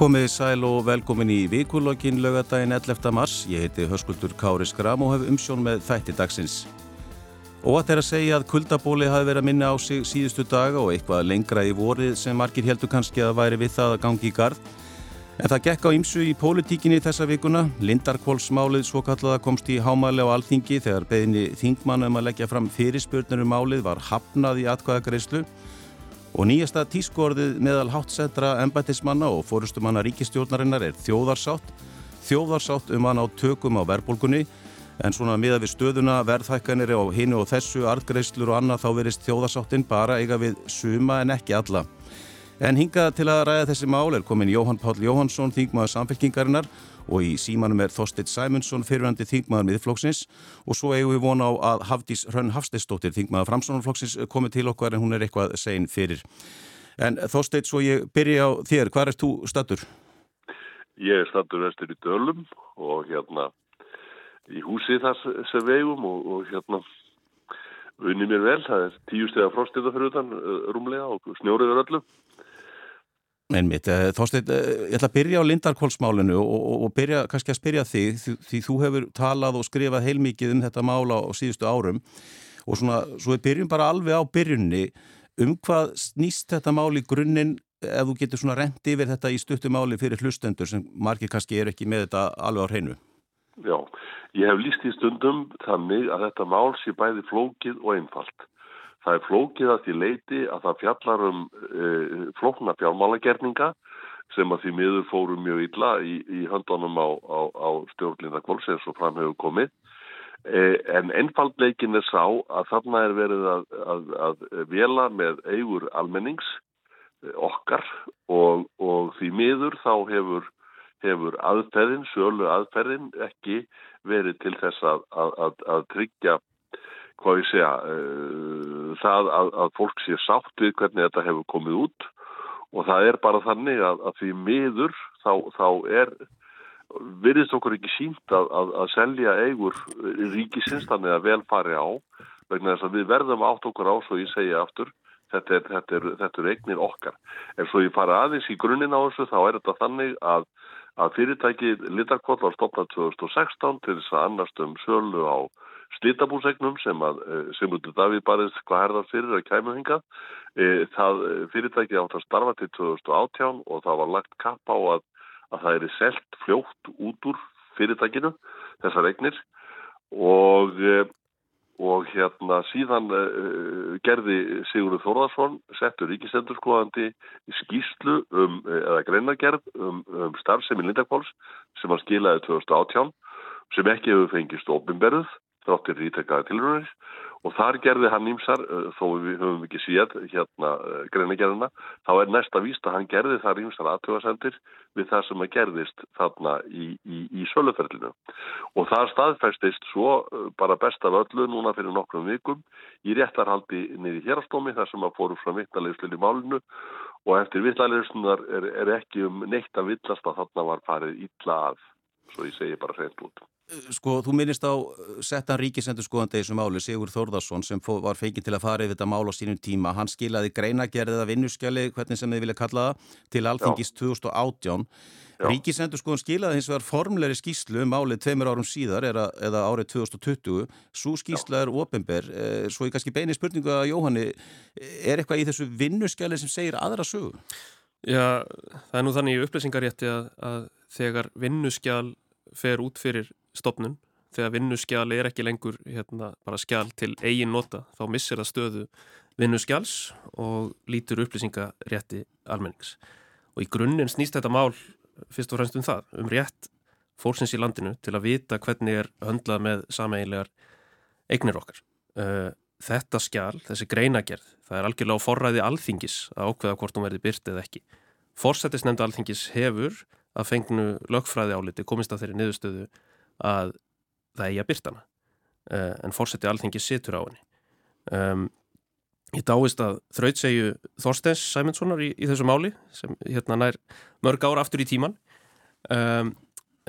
Komið sæl og velkomin í vikulokkin lögadaginn 11. mars. Ég heiti Höskuldur Kári Skram og hef umsjón með þætti dagsins. Óvært er að segja að kuldabóli hafi verið að minna á sig síðustu daga og eitthvað lengra í vorið sem margir heldur kannski að væri við það að gangi í gard. En það gekk á ýmsu í pólitíkinni þessa vikuna. Lindarkvólsmálið svo kallaða komst í hámæli á alþingi þegar beðinni þingmann um að leggja fram fyrirspurnir um málið var hafnað í atkvæðagreyslu og nýjasta tískorðið meðal háttsendra embættismanna og fórustumanna ríkistjórnarinnar er þjóðarsátt. Þjóðarsátt um hann á tökum á verbulgunni en svona miða við stöðuna, verðhækkanir á hinu og þessu, artgreislur og annað þá verist þjóðarsáttin bara eiga við suma en ekki alla. En hingað til að ræða þessi mál er komin Jóhann Pál Jóhannsson, þingmaður samfélkingarinnar og í símanum er Þorstitt Sæmundsson, fyrirvændi þingmaður miðflokksins og svo eigum við vona á að Hafdís Hrönn Hafsteinsdóttir, þingmaður framsónarflokksins, komið til okkar en hún er eitthvað segin fyrir. En Þorstitt, svo ég byrja á þér, hvað er þú stattur? Ég er stattur vestur í Dölum og hérna í húsi þar sem vegum og, og hérna unni mér vel, það er tíu steg af frostið fyrir utan rúmlega og snjóriður öllum Einmitt, Þorstein, ég ætla að byrja á Lindarkvólsmálinu og, og, og byrja kannski að spyrja þig því, því þú hefur talað og skrifað heilmikið um þetta mála á, síðustu árum og svona, svo við byrjum bara alveg á byrjunni um hvað snýst þetta mál í grunninn ef þú getur svona rendi yfir þetta í stuttumáli fyrir hlustendur sem margir kannski er ekki með þetta alveg á hreinu. Já, ég hef líst í stundum þannig að þetta mál sé bæði flókið og einfalt. Það er flókið að því leiti að það fjallar um e, flókna fjármálagerninga sem að því miður fórum mjög illa í, í höndunum á, á, á stjórnlinda kvólsins og fram hefur komið. E, en einfaldleikin er sá að þarna er verið að, að, að vela með eigur almennings e, okkar og, og því miður þá hefur, hefur aðferðin, sölu aðferðin ekki verið til þess að, að tryggja hvað ég segja, uh, það að, að fólk sé sátt við hvernig þetta hefur komið út og það er bara þannig að, að því miður þá, þá er, virðist okkur ekki sínt að, að selja eigur ríkisins þannig að vel fari á, vegna þess að við verðum átt okkur á, svo ég segja aftur, þetta er, þetta er, þetta er eignir okkar. En svo ég fara aðeins í grunninn á þessu, þá er þetta þannig að að fyrirtæki Litarkvall var stopnað 2016 til þess að annast um sölu á slitabúsegnum sem að Sigmundur Davíð barist hvað herðar fyrir að kæmu hinga. Það fyrirtæki átt að starfa til 2018 og það var lagt kapp á að, að það er selt fljótt út úr fyrirtækinu, þessar eignir og, og hérna síðan gerði Sigurður Þórðarsson settur ríkistendurskoðandi skýslu um, eða greinagerð um, um starfsemi Lindakváls sem var skilaði 2018 sem ekki hefur fengist ofinberðuð þáttir rítekaða tilröðunis og þar gerði hann ímsar, þó við höfum ekki séð hérna greinagerðina, þá er næsta víst að hann gerði þar ímsar aðtöðasendir við það sem að gerðist þarna í, í, í söluferlinu. Og það staðfæstist svo bara best af öllu núna fyrir nokkrum vikum í réttarhaldi niður hérastómi þar sem að fóru frá vittaleguslun í málinu og eftir vittaleguslunnar er, er ekki um neitt að villast að þarna var farið illa að, svo ég segi bara hreint út. Sko, þú minnist á settan ríkisendur skoðandi þessu máli, Sigur Þórðarsson sem var feikin til að fara yfir þetta mál á sínum tíma. Hann skilaði greinagerðið að vinnuskjali hvernig sem þið vilja kalla það, til alþingis 2018. Ríkisendur skoðan skilaði hins vegar formleiri skýslu um málið tveimur árum síðar eða, eða árið 2020 svo skýsla er ofinber svo ég kannski beini spurningu að Jóhanni er eitthvað í þessu vinnuskjali sem segir aðra sögu? Já, það er nú þannig í upplýsingarétti að, að þegar vinnuskjal fer út fyrir stopnun þegar vinnuskjali er ekki lengur hérna, bara skjal til eigin nota þá missir það stöðu vinnuskjals og lítur upplýsingarétti almennings og í grunninn snýst þetta mál fyrst og fremst um það, um rétt fólksins í landinu til að vita hvernig er höndlað með sameiginlegar eignir okkar. Þetta skjal, þessi greinagerð, það er algjörlega á forræði alþingis að ákveða hvort hún verði byrt eða ekki. Forsættisnefndu alþingis hefur að fengnu lögfræði áliti komist að þeirri niðurstöðu að það eigi að byrta hana. Uh, en fórseti alþengi situr á henni. Um, ég dáist að þrautsegju Þorstens Sæmundssonar í, í þessu máli sem hérna nær mörg ára aftur í tíman um,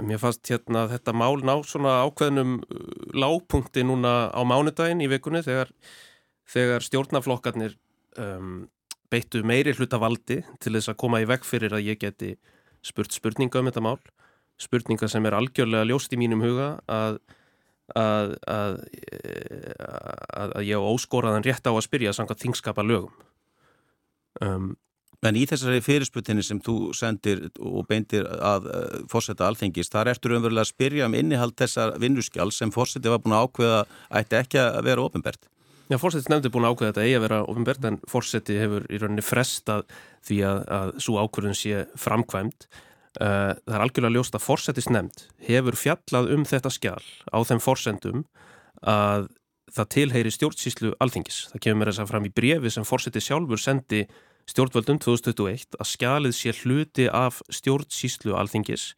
mér fannst hérna þetta mál ná svona ákveðnum lágpunkti núna á mánudaginn í vikunni þegar, þegar stjórnaflokkarnir um, beittu meiri hlutavaldi til þess að koma í veg fyrir að ég geti spurt spurninga um þetta mál, spurninga sem er algjörlega ljóst í mínum huga að, að, að, að ég á óskoraðan rétt á að spyrja samkvæmt þingskapa lögum. Um, En í þessari fyrirsputtinni sem þú sendir og beintir að uh, fórseta alþengis, þar ertur umverulega að spyrja um innihald þessar vinnuskjál sem fórseti var búin að ákveða ætti ekki að vera ofinbært. Já, fórseti nefndi búin að ákveða þetta eigi að vera ofinbært en fórseti hefur í rauninni frestað því að, að svo ákveðun sé framkvæmt. Uh, það er algjörlega ljóst að fórsetis nefnd hefur fjallað um þetta skjál á þeim fórsendum að það tilheyri stjórnsýslu alþengis. Það kemur þess að fram í brefi sem fórseti sjálfur sendi stjórnvöldum 2021 að skjalið sé hluti af stjórnsíslu alþingis.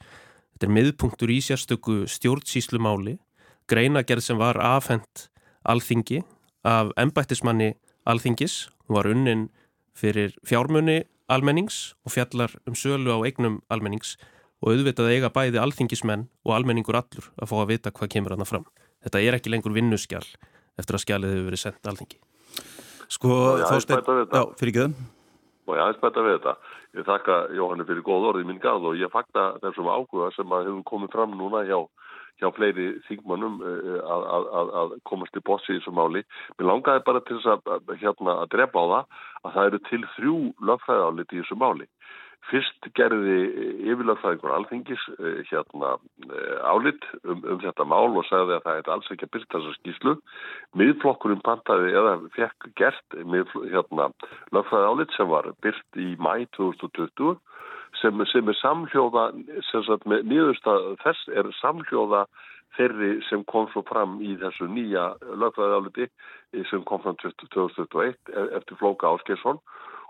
Þetta er miðpunktur í sérstöku stjórnsíslumáli, greinagerð sem var afhengt alþingi af embættismanni alþingis, hún var unnin fyrir fjármunni almennings og fjallar um sölu á eignum almennings og auðvitað eiga bæði alþingismenn og almenningur allur að fá að vita hvað kemur hana fram. Þetta er ekki lengur vinnuskjál eftir að skjalið hefur verið sendt alþingi. Sko, þósteinn, já, fyrir ekki það og ég aðeins bæta við þetta. Ég þakka Jóhanni fyrir góð orðið minn gað og ég fakta þessum áhuga sem að hefur komið fram núna hjá, hjá fleiri þingmannum eh, að, að, að komast í bossi í þessu máli. Mér langaði bara til þess að, hérna, að drepa á það að það eru til þrjú lögfræðálit í þessu máli. Fyrst gerði yfirlögfræðingur alþingis eh, hérna eh, álit um, um þetta mál og sagði að það er alls ekki að byrja þessa skýslu. Miðflokkurinn pantaði eða fekk gert hérna lögfræði álit sem var byrt í mæ 2020 sem, sem er samhljóða, sem sagt með nýðustaf þess er samhljóða þeirri sem kom svo fram í þessu nýja lögfræði áliti sem kom fram 2021 e, eftir Flóka Áskesson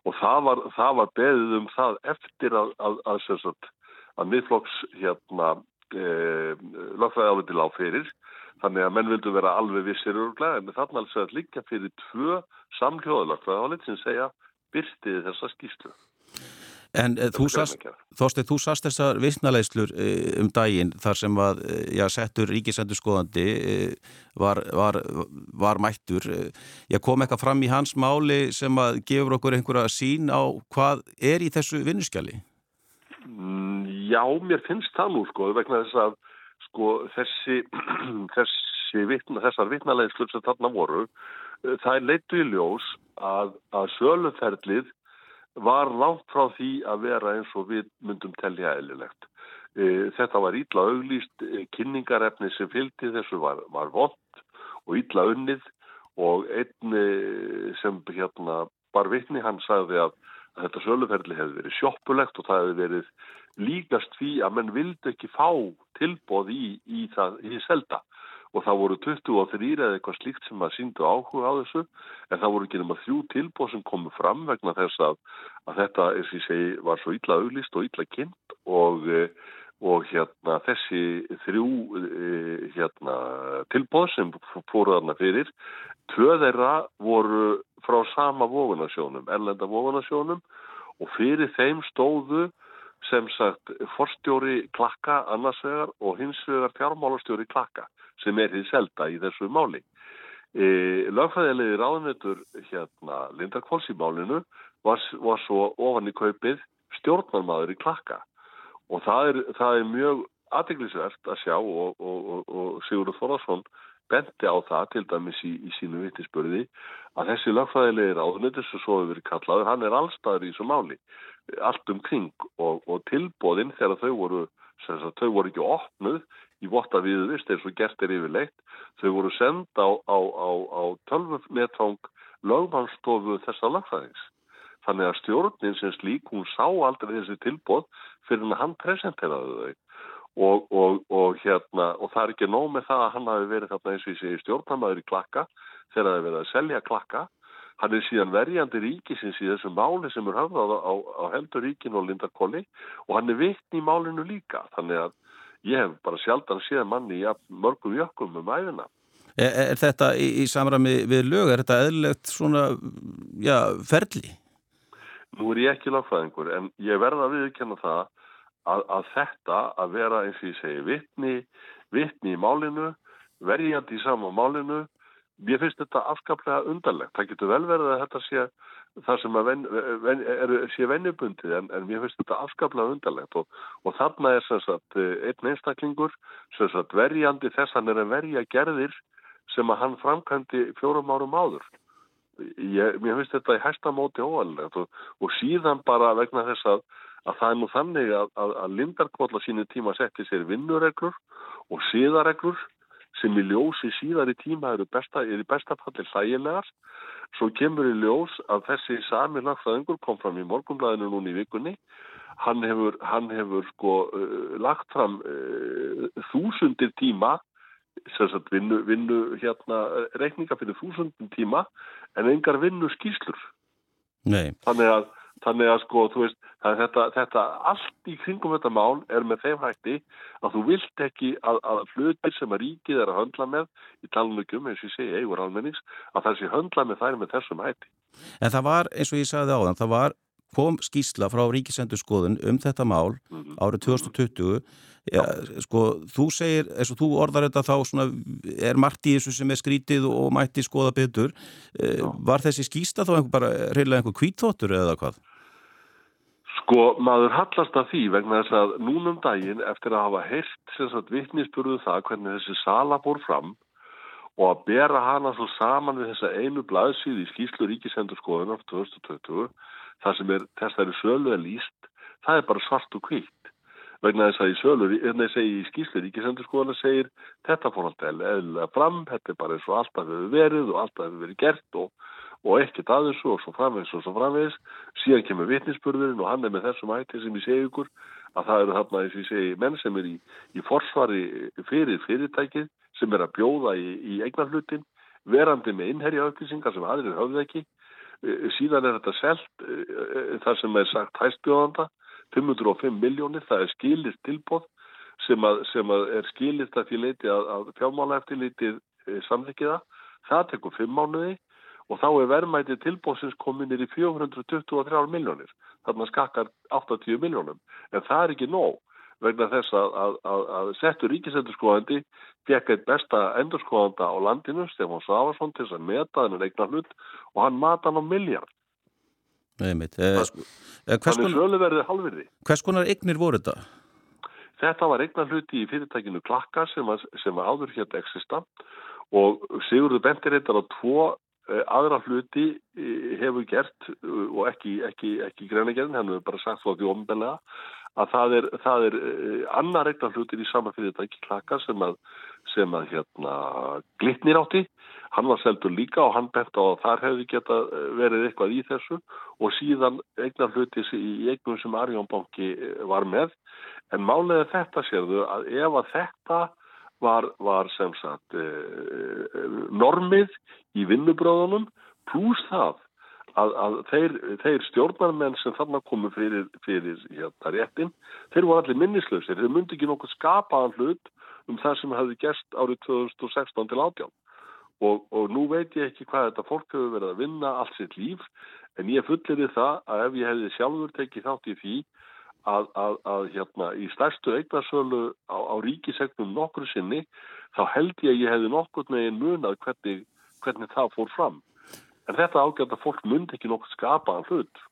og það var, það var beðið um það eftir að, að, að, að miðflokks hérna, e, lögfræði áliti lág fyrir. Þannig að menn vildu vera alveg vissir örglega en þannig að líka fyrir tvö samljóða lögfræði áliti sem segja byrtiði þessa skýslu En uh, þú sast, Þorstein, þú sast þessar vissnalegslur uh, eh, um daginn þar sem að, uh, já, settur ríkisendur skoðandi var, var, var mættur. Ég kom eitthvað fram í hans máli sem að gefur okkur einhverja sín á hvað er í þessu vinnuskjali? Mm, já, mér finnst það nú, sko, vegna þess að, sko, þessi, þessi vitna, þessar vittnalegslur sem þarna voru, það er leittu í ljós að, að söluferlið var látt frá því að vera eins og við myndum telja eðlilegt. E, þetta var ítla auglýst, e, kynningarefni sem fylgdi þessu var, var vond og ítla unnið og einn e, sem hérna bar vittni hann sagði að, að þetta söluferli hefði verið sjoppulegt og það hefði verið líkast því að menn vildi ekki fá tilbóð í, í, það, í selda og það voru 23 eða eitthvað slíkt sem að síndu áhuga á þessu. En það voru ekki nema þrjú tilbóð sem komu fram vegna þess að, að þetta, segi, var svo illa auglist og illa kynnt. Og, e, og hérna þessi þrjú e, hérna, tilbóð sem fóru þarna fyrir, tvö þeirra voru frá sama vóðunarsjónum, erlenda vóðunarsjónum og fyrir þeim stóðu sem sagt forstjóri klakka annarsvegar og hins vegar fjármálastjóri klakka sem er því selta í þessu máli. E, Lögfræðilegi ráðnötur hérna Linda Kvols í málinu var, var svo ofan í kaupið stjórnarmadur í klakka og það er, það er mjög aðeglisvert að sjá og, og, og, og Sigurður Þorðarsson bendi á það til dæmis í, í sínu vittispörði að þessi lögfræðilegi ráðnötur sem svo hefur verið kallaður, hann er allstaður í þessu máli, allt um kring og tilbóðinn þegar þau voru, sagt, þau voru ekki opnuð í votta viðvist eins og gert er yfirleitt. Þau voru senda á, á, á, á tölvunetfang lögmannstofu þessa lagfæðings. Þannig að stjórnin sem slík, hún sá aldrei þessi tilbóð fyrir að hann presenteraði þau. Og, og, og, hérna, og það er ekki nóg með það að hann hafi verið þarna eins og ég segi stjórnamaður í klakka þegar það hefur verið að selja klakka. Hann er síðan verjandi ríkisins í þessu máli sem er höfðað á, á heldur ríkin og Lindarkolli og hann er vittn í málinu líka. Þannig að ég hef bara sjaldan séð manni í mörgum jökkum um æfina. Er, er þetta í, í samræmi við lög, er þetta eðlilegt svona, já, ferli? Nú er ég ekki lagfræðingur en ég verða að viðkjanna það að, að þetta að vera eins og ég segi vittni, vittni í málinu, verjandi í sama málinu mér finnst þetta afskaplega undarlegt. Það getur vel verið að þetta sé það sem ven, ven, er, sé vennibundið en, en mér finnst þetta afskaplega undarlegt og, og þarna er sagt, einn einstaklingur sagt, verjandi þess hann er að verja gerðir sem að hann framkvæmdi fjórum árum áður. Ég, mér finnst þetta í hæsta móti óalegt og, og síðan bara vegna þess að, að það er nú þannig að, að, að Lindarkvall á sínu tíma setti sér vinnureglur og síðareglur sem í ljósi síðar í tíma eru besta, er í bestafallir hlægilegar. Svo kemur í ljós að þessi sami lagfræðingur kom fram í morgunblæðinu núni í vikunni. Hann hefur, hann hefur sko uh, lagt fram uh, þúsundir tíma sagt, vinnu, vinnu hérna reikninga fyrir þúsundir tíma en engar vinnu skýslur Nei. þannig að Þannig að sko, þú veist, þetta, þetta allt í kringum þetta mál er með þeim hætti að þú vilt ekki að, að hlutir sem að ríkið er að höndla með í talunugum, eins og ég segi, eigur almennings, að það sé höndla með þær með þessum hætti. En það var, eins og ég sagði áðan, það var, kom skýsla frá ríkisendurskoðun um þetta mál mm. árið 2020 Ja, sko, þú segir, eins og þú orðar þetta þá svona, er margt í þessu sem er skrítið og mætti skoða betur eh, Já. var þessi skýsta þá einhver bara reyðilega einhver kvítþóttur eða hvað? Sko, maður hallast að því vegna þess að núnum daginn eftir að hafa heilt vittnisspurðu um það hvernig þessi sala bór fram og að bera hana svo saman við þessa einu blaðsíð í skýslu ríkisendur skoðunar 2020, það sem er þess að það eru sölu að líst, það er bara svart og kvítt vegna þess að í sölu, segir í skýslu ríkisendur skoðunar segir þetta fór alltaf eða fram, þetta er bara eins og alltaf hefur verið og alltaf hefur verið gert og og ekkert að þessu og svo framvegs og svo framvegs síðan kemur vitninsburðurinn og hann er með þessum hætti sem ég segi ykkur að það eru þarna eins og ég segi menn sem er í, í forsvari fyrir fyrirtækið sem er að bjóða í, í eignarhlutin verandi með innherja upplýsingar sem aðrir höfðu ekki. E, síðan er þetta selt e, e, það sem er sagt hæstbjóðanda 505 miljónir, það er skilist tilbóð sem, að, sem að er skilist að því leiti að, að fjármála eftir leitið samþykkiða það tekur 5 mánuði og þá er verðmætið tilbóðsins kominir í 423 miljónir. Þannig að skakkar 80 miljónum. En það er ekki nóg vegna þess að, að, að, að settur ríkisendurskóðandi fekk eitt besta endurskóðanda á landinu, Stefán Savarsson, til þess að meta þennan eignar hlut og hann mata hann á miljard. Eh, sko, eh, Þannig sölu verði halvirði. Hvers konar eignir voru þetta? Þetta var eignar hluti í fyrirtækinu Klakka sem, sem áður hérna exista og Sigurður bentir þetta á tvo aðra hluti eh, hefur gert eh, og ekki, ekki, ekki greinagerðin, hann hefur bara sagt þá því ombelega að það er, það er annar eignar hlutir í sama fyrirtæki klaka sem að, sem að hérna, glitnir átti. Hann var seldur líka og hann bent á að þar hefði geta verið eitthvað í þessu og síðan eignar hluti í eignum sem Arjónbanki var með. En málega þetta sérðu að ef að þetta var, var sem sagt eh, normið í vinnubráðunum pluss það að, að þeir, þeir stjórnarmenn sem þarna komu fyrir, fyrir hérna réttin, þeir voru allir minnislausir, þeir myndi ekki nokkuð skapaðan hlut um það sem hefði gerst árið 2016 til 18 og, og nú veit ég ekki hvað þetta fólk hefur verið að vinna allt sitt líf en ég fullir því það að ef ég hefði sjálfur tekið þátt í því að, að, að hérna í stærstu eignarsölu á, á ríkisegnum nokkru sinni þá held ég að ég hefði nokkur með einn munað hvernig, hvernig það fór fram. En þetta ágjörð að fólk myndi ekki nokkur skapaðan hlut.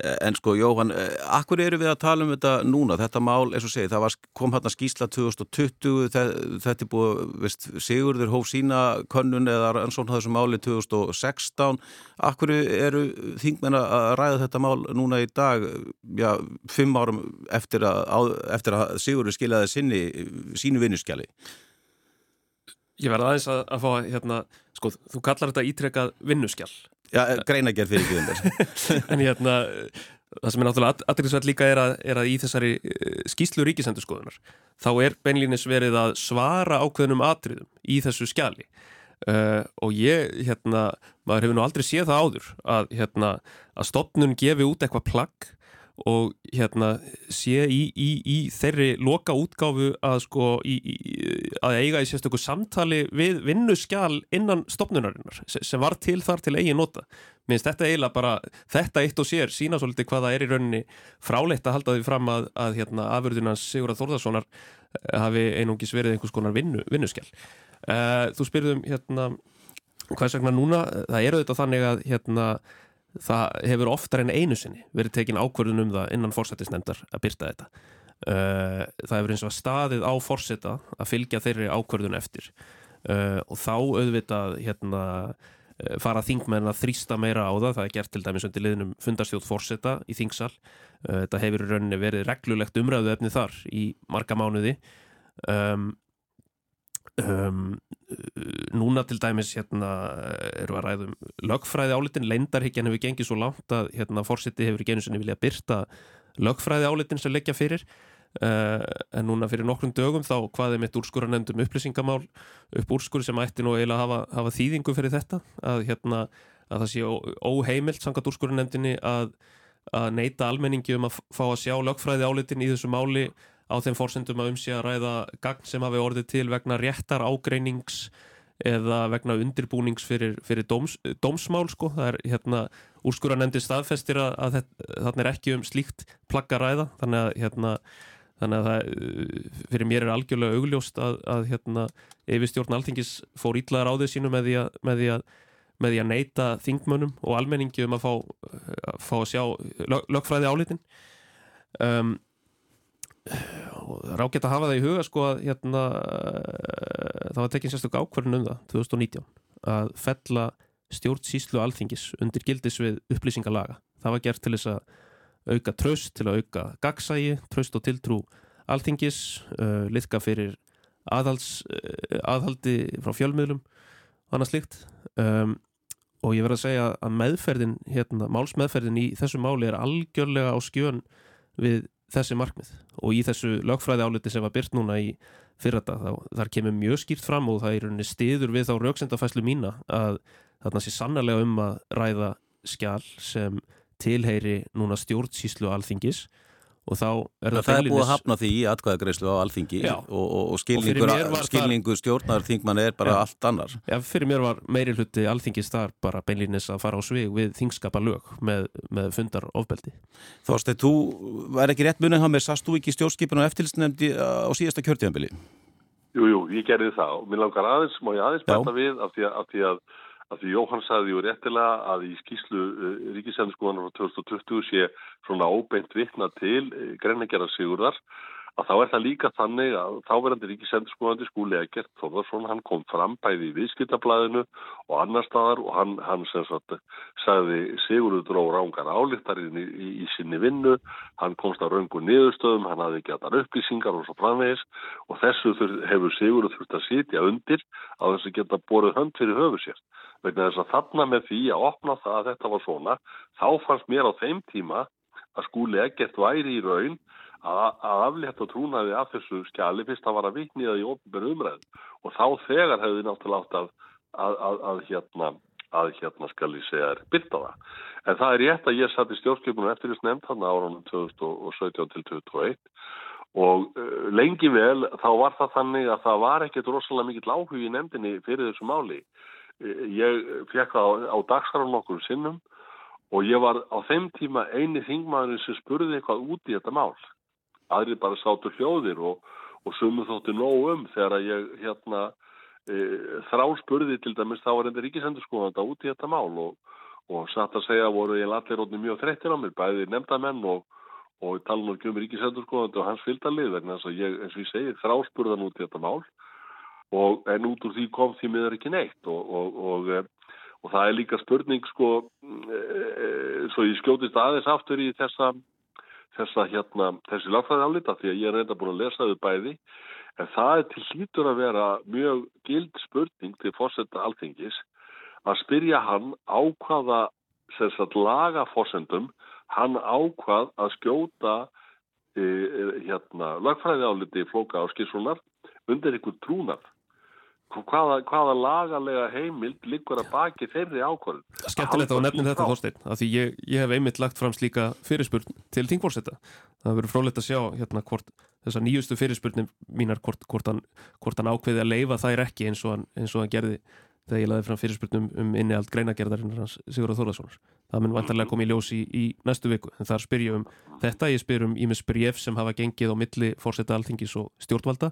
Eh, en sko Jóhann, eh, akkur eru við að tala um þetta núna? Þetta mál, eins og segi, það var, kom hérna skísla 2020, þetta er búið, veist, Sigurður hóf sína könnun eða ansvon þessu máli 2016. Akkur eru þingmenn að ræða þetta mál núna í dag, já, fimm árum eftir að, eftir að Sigurður skiljaði sínu vinnuskjali? Ég verði aðeins að, að fá hérna, sko, þú kallar þetta ítrekkað vinnuskjall. Já, greina gerð fyrir ekki En hérna, það sem er náttúrulega aðriðsvært líka er að, er að í þessari eh, skýslu ríkisendurskoðunar þá er beinlínis verið að svara ákveðnum atriðum í þessu skjali uh, og ég, hérna, maður hefur nú aldrei séð það áður að, hérna, að stopnun gefi út eitthvað plagg og hérna sé í, í, í þeirri loka útgáfu að sko í, að eiga í sérstökur samtali við vinnuskjál innan stopnunarinnar sem var til þar til eigin nota. Minnst þetta eiginlega bara, þetta eitt og sér sína svolítið hvaða er í rauninni fráleitt að halda því fram að, að hérna afurðunans Sigurðar Þórðarssonar eh, hafi einungis verið einhvers konar vinnu, vinnuskjál uh, þú spyrðum hérna Hvers vegna núna, það eru þetta þannig að hérna, það hefur oftar en einu sinni verið tekin ákvörðun um það innan fórsættisnefndar að byrta þetta. Uh, það hefur eins og staðið á fórsætta að fylgja þeirri ákvörðun eftir. Uh, og þá auðvitað hérna uh, fara þingmenn að þrýsta meira á það. Það er gert til dæmis undir liðnum fundarstjóð fórsætta í þingsal. Þetta hefur í rauninni verið reglulegt umræðu efni þar í marga mánuði. Um, Um, núna til dæmis hérna eru að ræðum lögfræði álitin, leindarhyggjan hefur gengið svo langt að hérna fórseti hefur ekki einu sinni vilja byrta lögfræði álitin sem leggja fyrir. Uh, en núna fyrir nokkrum dögum þá hvaðið mitt úrskuranendum upplýsingamál upp úrskur sem ætti nú eiginlega að hafa, hafa þýðingu fyrir þetta að hérna að það sé óheimilt sangat úrskuranendinni að, að neyta almenningi um að fá að sjá lögfræði álitin í þessu máli á þeim fórsendum að umsí að ræða gagn sem hafi orðið til vegna réttar ágreinings eða vegna undirbúnings fyrir, fyrir dóms, dómsmál sko. það er hérna úrskuranendir staðfestir að, að þarna er ekki um slíkt plagga ræða þannig að hérna þannig að það fyrir mér er algjörlega augljóst að, að hérna yfirstjórn alþingis fór ítlaðar á þau sínu með því að, með því að með því að neyta þingmönnum og almenningi um að fá að, fá að sjá lög, lögfræði álitin um, ágætt að hafa það í huga sko að hérna, það var tekinn sérstök ákverðin um það 2019 að fella stjórnsýslu alþingis undir gildis við upplýsingalaga. Það var gert til þess að auka tröst, til að auka gagsægi, tröst og tiltrú alþingis, uh, liðka fyrir aðhalds, uh, aðhaldi frá fjölmiðlum og annað slikt um, og ég verð að segja að meðferðin, hérna, málsmeðferðin í þessu máli er algjörlega á skjön við þessi markmið. Og í þessu lögfræði áliti sem var byrt núna í fyrrata þá þar kemur mjög skýrt fram og það er rauninni stiður við þá rauksendafæslu mína að þarna sé sannlega um að ræða skjál sem tilheyri núna stjórnsýslu alþingis og þá er það það er búið að hafna því í atkvæðagreyslu á alþingi Já. og, og, og skilningur, Og skilningur stjórnar þingmann er bara Já. allt annar Já, fyrir mér var meiri hluti alþingis þar bara beinlýnis að fara á svig við þingskapa lög með, með fundar ofbeldi. Þorstein, þú er ekki rétt munið hann með sast þú ekki stjórnskipin og eftirlitsnefndi á síðasta kjörtíðanbili Jú, jú, ég gerði það og mér langar aðeins, má ég aðeins bæta við af því að, af því að, af því Jóhann sagði jú réttilega að í skýslu uh, Ríkisendurskoðanar frá 2020 sé svona óbeint vitna til uh, greinagerða sigurðar að þá er það líka þannig að þáverandi Ríkisendurskoðandi skúli Egert Þórðarsson, hann kom fram bæði í viðskiptablaðinu og annar staðar og hann, hann sem sagt sagði Sigurður dró rángar álíktarinn í, í, í sinni vinnu, hann komst að röngu niðurstöðum, hann hafði það upplýsingar og svo framvegis og þessu hefur Sigurður þurft að sitja undir á þess að geta borðið hönd fyrir höfu sér. Vegna þess að þarna með því að opna það að þetta var svona, þá fannst mér á þeim tíma að skúli ekkert væri í raun að, aflétta trúnaði af þessu skjali fyrst að var að vikniða í ofnbjörn umræð og þá þegar hefði náttúrulega átt að, að, að, að hérna að hérna skal ég segja er byrta það. En það er rétt að ég satt í stjórnskipunum eftir þess nefnd hann árunum 2017 til 2021 og uh, lengi vel þá var það þannig að það var ekkert rosalega mikill áhug í nefndinni fyrir þessu máli. Uh, ég fekk það á, á dagskrán okkur sinnum og ég var á þeim tíma eini þingmaðurinn sem spurði eitthvað út í þetta mál. Aðrið bara sátu hljóðir og, og sumu þótti nóg um þegar að ég hérna e, þrá spurði til dæmis þá var enda ríkisendurskóðanda út í þetta mál og, og satt að segja voru ég allir rótni mjög þreyttir á mér, bæði nefndamenn og, og tala nú ekki um ríkisendurskóðanda og hans fylgdalið vegna þess að ég, eins og ég segi, þrá spurðan út í þetta mál og en út úr því kom því miður ekki neitt og, og, og það er líka spurning sko e, svo ég skjótist aðeins aftur í þessa þessa hérna, þessi lagfræði álita því að ég er reynda búin að lesa þau bæði en það er til hlýtur að vera mjög gild spurning til fórsetta alþingis að spyrja hann á hvaða sem sagt laga fórsendum hann ákvað að skjóta e, hérna lagfræði áliti flóka á skissunar undir ykkur trúnað hvaða, hvaða lagalega heimild liggur að baki þeirri ákvörð Skemmtilegt að nefnir þetta Þorstein af því ég, ég hef einmitt lagt fram slíka fyrirspurn til þingfórseta. Það verður frólægt að sjá hérna hvort þessar nýjustu fyrirspurnir mínar hvort, hvort, hann, hvort hann ákveði að leifa þær ekki eins og hann, eins og hann gerði þegar ég laði fram fyrirspurnum um inniald greinagerðarinn hans Sigurður Þórðarssonar. Það mun vantarlega komið í ljós í, í næstu viku en þar spyr ég um þetta, ég spyr um ímis bref sem hafa gengið á milli fórseta alþingis og stjórnvalda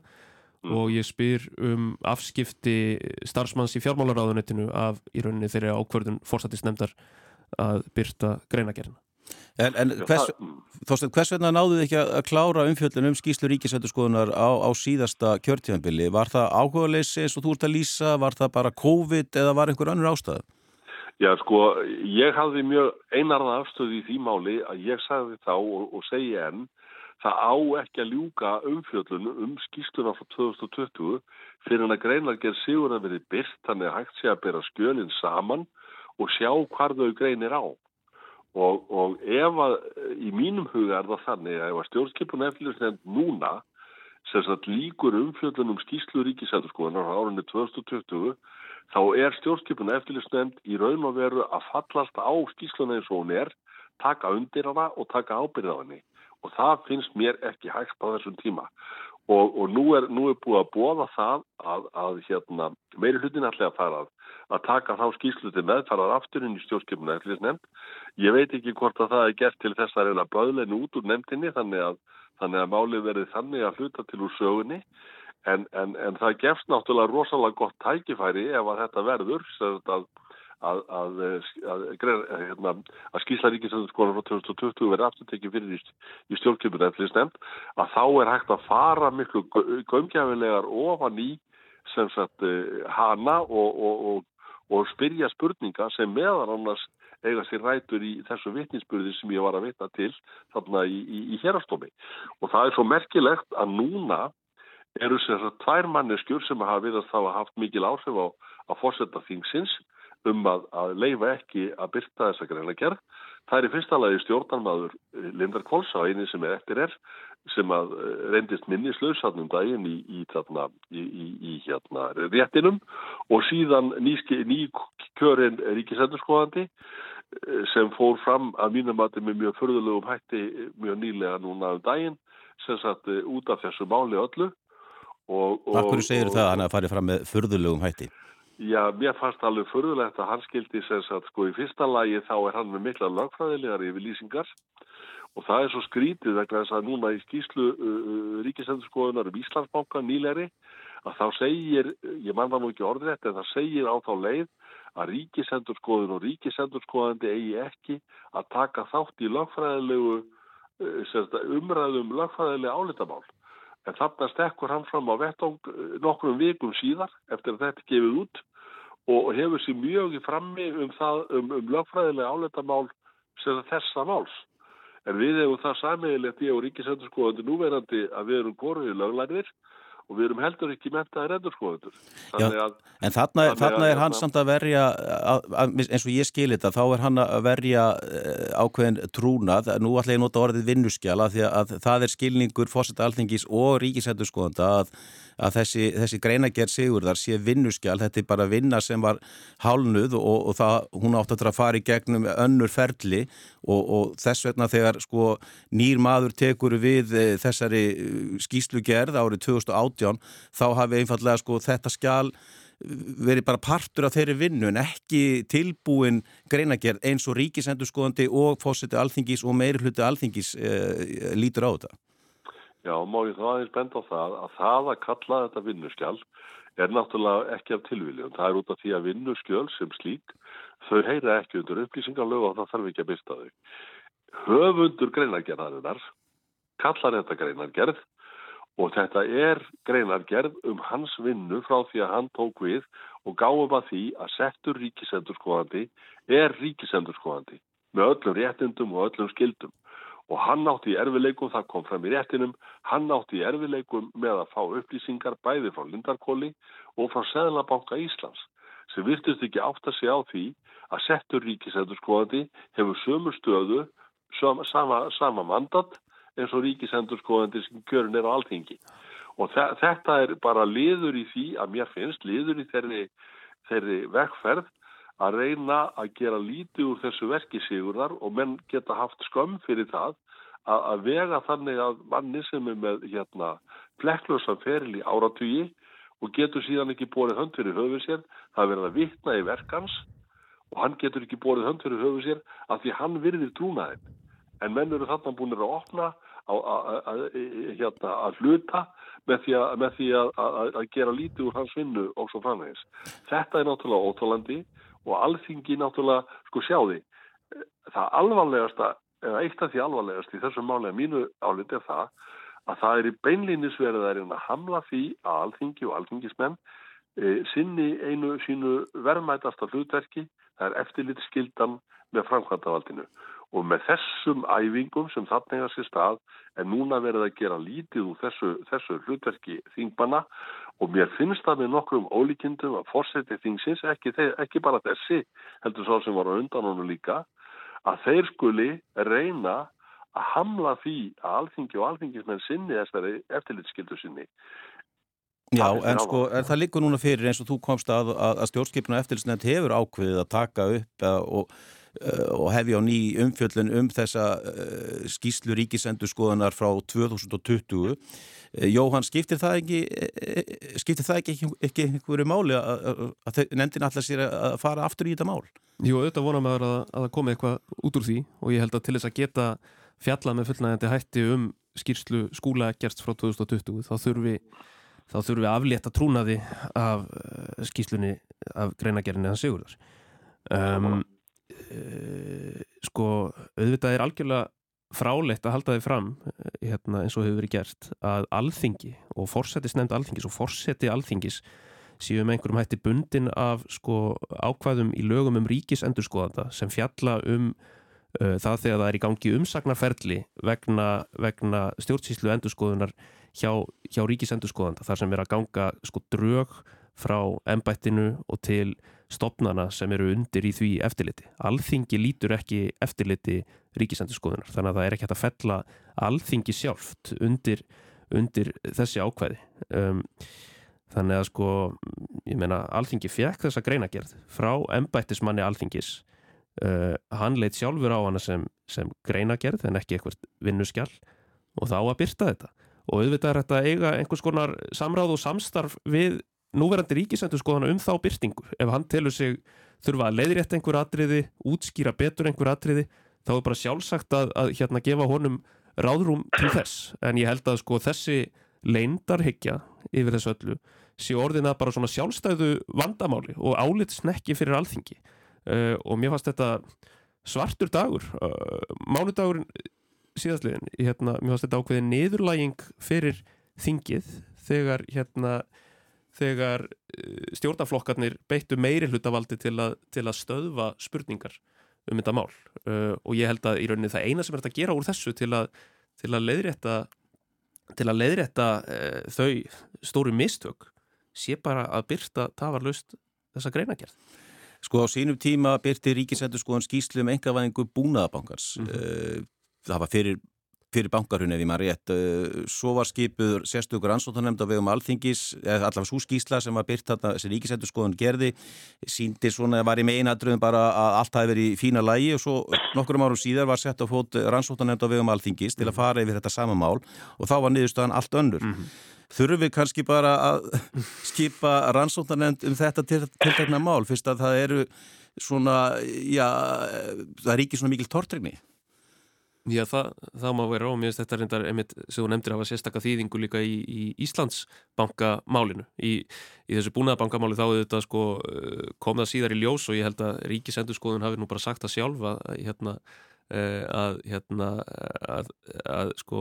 mm. og ég spyr um afskipti starfsmanns í fjármálaráðunetinu af í rauninni þeirri ákvörðun fórsættisnefndar að byrta greinagerna. En, en hvers, Þorstein, hvers vegna náðuð ekki að klára umfjöldin um skýslu ríkisættuskoðunar á, á síðasta kjörtíðanbili? Var það áhugaðleysi eins og þú ert að lýsa? Var það bara COVID eða var einhver önnur ástæðu? Já, sko, ég hafði mjög einarða afstöði í því máli að ég sagði þá og, og segi enn það á ekki að ljúka umfjöldun um skýsluna frá 2020 fyrir hann að greinar gerð sigur að verið byrt, þannig að hægt sé að bera skjölinn saman og sjá hvar þau greinir á. Og, og ef að í mínum huga er það þannig að ef að stjórnskipun eftirljósnefnd núna sem sagt líkur umfjöldunum skýslu ríkisæturskoðunar á árunni 2020 þá er stjórnskipun eftirljósnefnd í raun og veru að fallast á skýsluna eins og hún er, taka undir hana og taka ábyrða á henni og það finnst mér ekki hægt á þessum tíma og, og nú, er, nú er búið að bóða það að, að hérna, meiri hlutin allega fara að, að taka þá skýslu til meðfarað afturinn í stjórnskipuna. Ég veit ekki hvort að það er gert til þess að reyna böðleinu út úr nefndinni þannig að, þannig að málið verið þannig að hluta til úr sögunni en, en, en það gefst náttúrulega rosalega gott tækifæri ef að þetta verður að að, að, að, hérna, að skýrsla ríkisöndarskoðan frá 2020 verði afturtekið fyrir í, í stjórnkjöpun eftir nefnd að þá er hægt að fara miklu gömgjafilegar ofan í sem sagt eh, hana og, og, og, og spyrja spurninga sem meðan annars eiga sér rætur í þessu vittninsbyrði sem ég var að vita til þarna í, í, í hérastómi og það er svo merkilegt að núna eru það tvær manneskjur sem hafa þá að haft mikil áhrif á að fórsetta þingsins um að, að leifa ekki að byrta þessa gerð. Það er í fyrsta lagi stjórnarmadur eh, Lindar Kolsa, eini sem er eftir er, sem að eh, reyndist minni slöðsatnum daginn í, í, þarna, í, í hérna réttinum og síðan nýkjörin ríkisendurskóðandi eh, sem fór fram að mínum að þetta með mjög förðulegum hætti mjög nýlega núna um daginn sem satt út af þessu máli öllu. Akkur segir það að hann að fari fram með förðulegum hætti? Já, mér fannst alveg förðulegt að hann skildi sem sagt, sko, í fyrsta lagi þá er hann með mikla lagfræðilegar yfirlýsingar og það er svo skrítið vegna þess að núna í skýslu uh, uh ríkisendurskoðunar um Íslandsbanka nýleri að þá segir, ég manna nú ekki orðrætt, en það segir á þá leið að ríkisendurskoðun og ríkisendurskoðandi eigi ekki að taka þátt í lagfræðilegu uh, umræðum lagfræðilega álitamál. En þarna stekkur hann fram á vettong uh, nokkrum vikum síðar eftir að þetta gefið út og hefur sér mjög í frammi um, það, um, um lögfræðilega áletamál sem þessa máls. En við hefum það samiðilegt ég og Ríkisendurskóðandi núverandi að við erum korfið löglærið og við erum heldur ekki mentaðir endurskóðundur. En þarna, þarna er hann samt að verja, að, að, eins og ég skilir þetta, þá er hann að verja eh, ákveðin trúnað, nú ætla ég að nota orðið vinnuskjala því að það er skilningur fórsetta alþingis og ríkisendurskóðanda að að þessi, þessi greinagerð sigurðar sé vinnuskjál, þetta er bara vinna sem var hálnuð og, og það, hún átt að fara í gegnum önnur ferli og, og þess vegna þegar sko nýr maður tekur við eh, þessari eh, skýslugerð árið 2018 þá hafi einfallega sko þetta skjál verið bara partur af þeirri vinnu en ekki tilbúin greinagerð eins og ríkisendurskoðandi og fósiti alþingis og meiri hluti alþingis e, lítur á þetta. Já, má ég þá aðeins benda á það að það að kalla þetta vinnuskjál er náttúrulega ekki af tilvíljum. Það er út af því að vinnuskjöl sem slík þau heyra ekki undir upplýsingarlög og það þarf ekki að byrsta þau. Höfundur greinargerðarinnar kallar þetta greinargerð og þetta er greinargerð um hans vinnu frá því að hann tók við og gáum að því að settur ríkisendurskóðandi er ríkisendurskóðandi með öllum réttindum og öllum skildum og hann átti í erfileikum, það kom fram í réttinum, hann átti í erfileikum með að fá upplýsingar bæði frá Lindarkóli og frá Sæðlabanka Íslands sem virtist ekki átt að segja á því að settur ríkisendurskóðandi hefur sömu stöðu, sama, sama mandat eins og ríkisendurskóðandi sem kjörin er á alltingi. Og þetta er bara liður í því að mér finnst, liður í þeirri, þeirri vekkferð að reyna að gera lítið úr þessu verki sigurðar og menn geta haft skömm fyrir það að, að vega þannig að manni sem er með hérna flekklösa feril í áratugi og getur síðan ekki bórið hönd fyrir höfuð sér, það verður að vittna í verkans og hann getur ekki bórið hönd fyrir höfuð sér að því hann virðir trúnaðin. En menn eru þarna búinir að opna hérna, að hluta með því, að, með því að, að gera lítið úr hans vinnu og svo framvegis. Þetta er náttúrulega ótólandi og alþingi náttúrulega, sko sjáði, það alvarlegasta, eða eitt af því alvarlegast í þessum máli að mínu álit er það að það er í beinlýnisverðarinn að hamla því að alþingi og alþingismenn e, sinni einu sínu verðmætasta hlutverki, það er eftirlit skildan með framkvæmtavaldinu og með þessum æfingum sem þarna eiga sér stað er núna verið að gera lítið úr þessu, þessu hlutverki þingbanna og mér finnst það með nokkrum ólíkindum að fórsetið þingsins, ekki, ekki bara þessi heldur svo sem var á undan honum líka, að þeir skuli reyna að hamla því að alþingi og alþingismenn sinni þessari eftirlitskildu sinni. Já, en sko, er það líka núna fyrir eins og þú komst að, að, að stjórnskipinu eftirlitsnefnd hefur ákveðið að taka upp og, og hefja á ný umfjöllin um þessa uh, skýslu ríkisendurskoðanar frá 2020. Jóhann, skiptir það ekki, skiptir það ekki, ekki, ekki einhverju máli að, að nefndin alltaf sér að fara aftur í þetta mál? Jú, auðvitað vonar maður að, að það komi eitthvað út úr því og ég held að til þess að geta fjallað með fullnægandi hætti um skýrslu skúla gerst frá 2020 þá þurfi þá þurfum við að aflétta trúnaði af skýslunni af greinagerinni hans Sigurðar um, sko auðvitað er algjörlega frálegt að halda þið fram hérna, eins og hefur verið gert að alþingi og fórseti snemnd alþingis og fórseti alþingis séu með einhverjum hætti bundin af sko ákvæðum í lögum um ríkisendurskoðanda sem fjalla um uh, það þegar það er í gangi umsagnarferli vegna, vegna stjórnsýslu endurskoðunar hjá, hjá ríkisendurskoðanda þar sem er að ganga sko drög frá ennbættinu og til stopnana sem eru undir í því eftirliti. Alþingi lítur ekki eftirliti ríkisendurskoðunar þannig að það er ekki hægt að fella alþingi sjálft undir, undir þessi ákvæði. Um, þannig að sko, ég meina, alþingi fekk þessa greinagerð frá ennbættismanni alþingis Uh, hann leitt sjálfur á hana sem, sem greinagerð en ekki eitthvað vinnuskjall og þá að byrta þetta og auðvitað er þetta eiga einhvers konar samráð og samstarf við núverandi ríkisendurskoðana um þá byrtingu ef hann telur sig þurfa að leiðrétta einhver atriði, útskýra betur einhver atriði, þá er bara sjálfsagt að, að hérna gefa honum ráðrúm til þess, en ég held að sko þessi leindarhyggja yfir þessu öllu sé orðina bara svona sjálfstæðu vandamáli og álitsnekki fyrir alþingi. Uh, og mér fannst þetta svartur dagur uh, mánudagurinn síðastliðin hérna, mér fannst þetta ákveðin niðurlæging fyrir þingið þegar hérna þegar uh, stjórnaflokkarnir beittu meiri hlutavaldi til, a, til að stöðva spurningar um þetta mál og ég held að í rauninni það eina sem er að gera úr þessu til að, til að leiðrétta til að leiðrétta þau stóru mistök sé bara að byrta tafarlust þessa greinagerð Sko á sínum tíma byrti Ríkisendur skoðan skýslu um engavæðingu búnaðabankars. Mm -hmm. Það var fyrir, fyrir bankarhun ef ég maður rétt. Eh, svo var skipuður sérstökur ansóttanemnd á vegum alþingis, allavega svo skýsla sem var byrt þarna sem Ríkisendur skoðan gerði. Sýndi svona, var í meinadröðum bara að allt hafi verið í fína lægi og svo nokkurum árum síðar var sett á fót rannsóttanemnd á vegum alþingis til að mhm. fara yfir þetta sama mál og þá var niðurstöðan allt önnur. Mm -hmm þurfum við kannski bara að skipa rannsóknarnefnd um þetta til, til þetta mál, fyrst að það eru svona, já, það er ekki svona mikil tortregni. Já, það, það má vera og mér finnst þetta reyndar einmitt sem þú nefndir að hafa sérstakka þýðingu líka í, í Íslandsbankamálinu. Í, í þessu búnaðabankamáli þá þetta, sko, kom það síðar í ljós og ég held að Ríkisendurskoðun hafi nú bara sagt það sjálf að hérna Eh, að, hérna, að, að sko,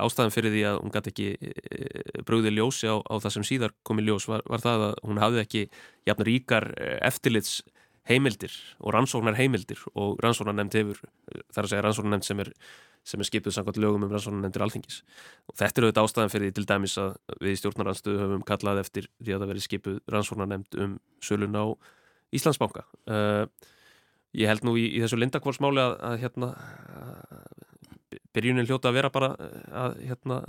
ástæðan fyrir því að hún gæti ekki eh, brúði ljósi á, á það sem síðar komi ljós var, var það að hún hafði ekki jafn ríkar eh, eftirlits heimildir og rannsóknar heimildir og rannsóknar nefnd hefur þar að segja rannsóknar nefnd sem er, er skipuð samkvæmt lögum um rannsóknar nefndir alþingis. Og þetta er auðvitað ástæðan fyrir til dæmis að við í stjórnaranstöðu höfum kallað eftir því að það veri skipuð rannsóknar nefnd um sölun á Íslandsbanka. Uh, ég held nú í, í þessu lindakválsmáli að, að hérna byrjunin hljóta að vera bara að hérna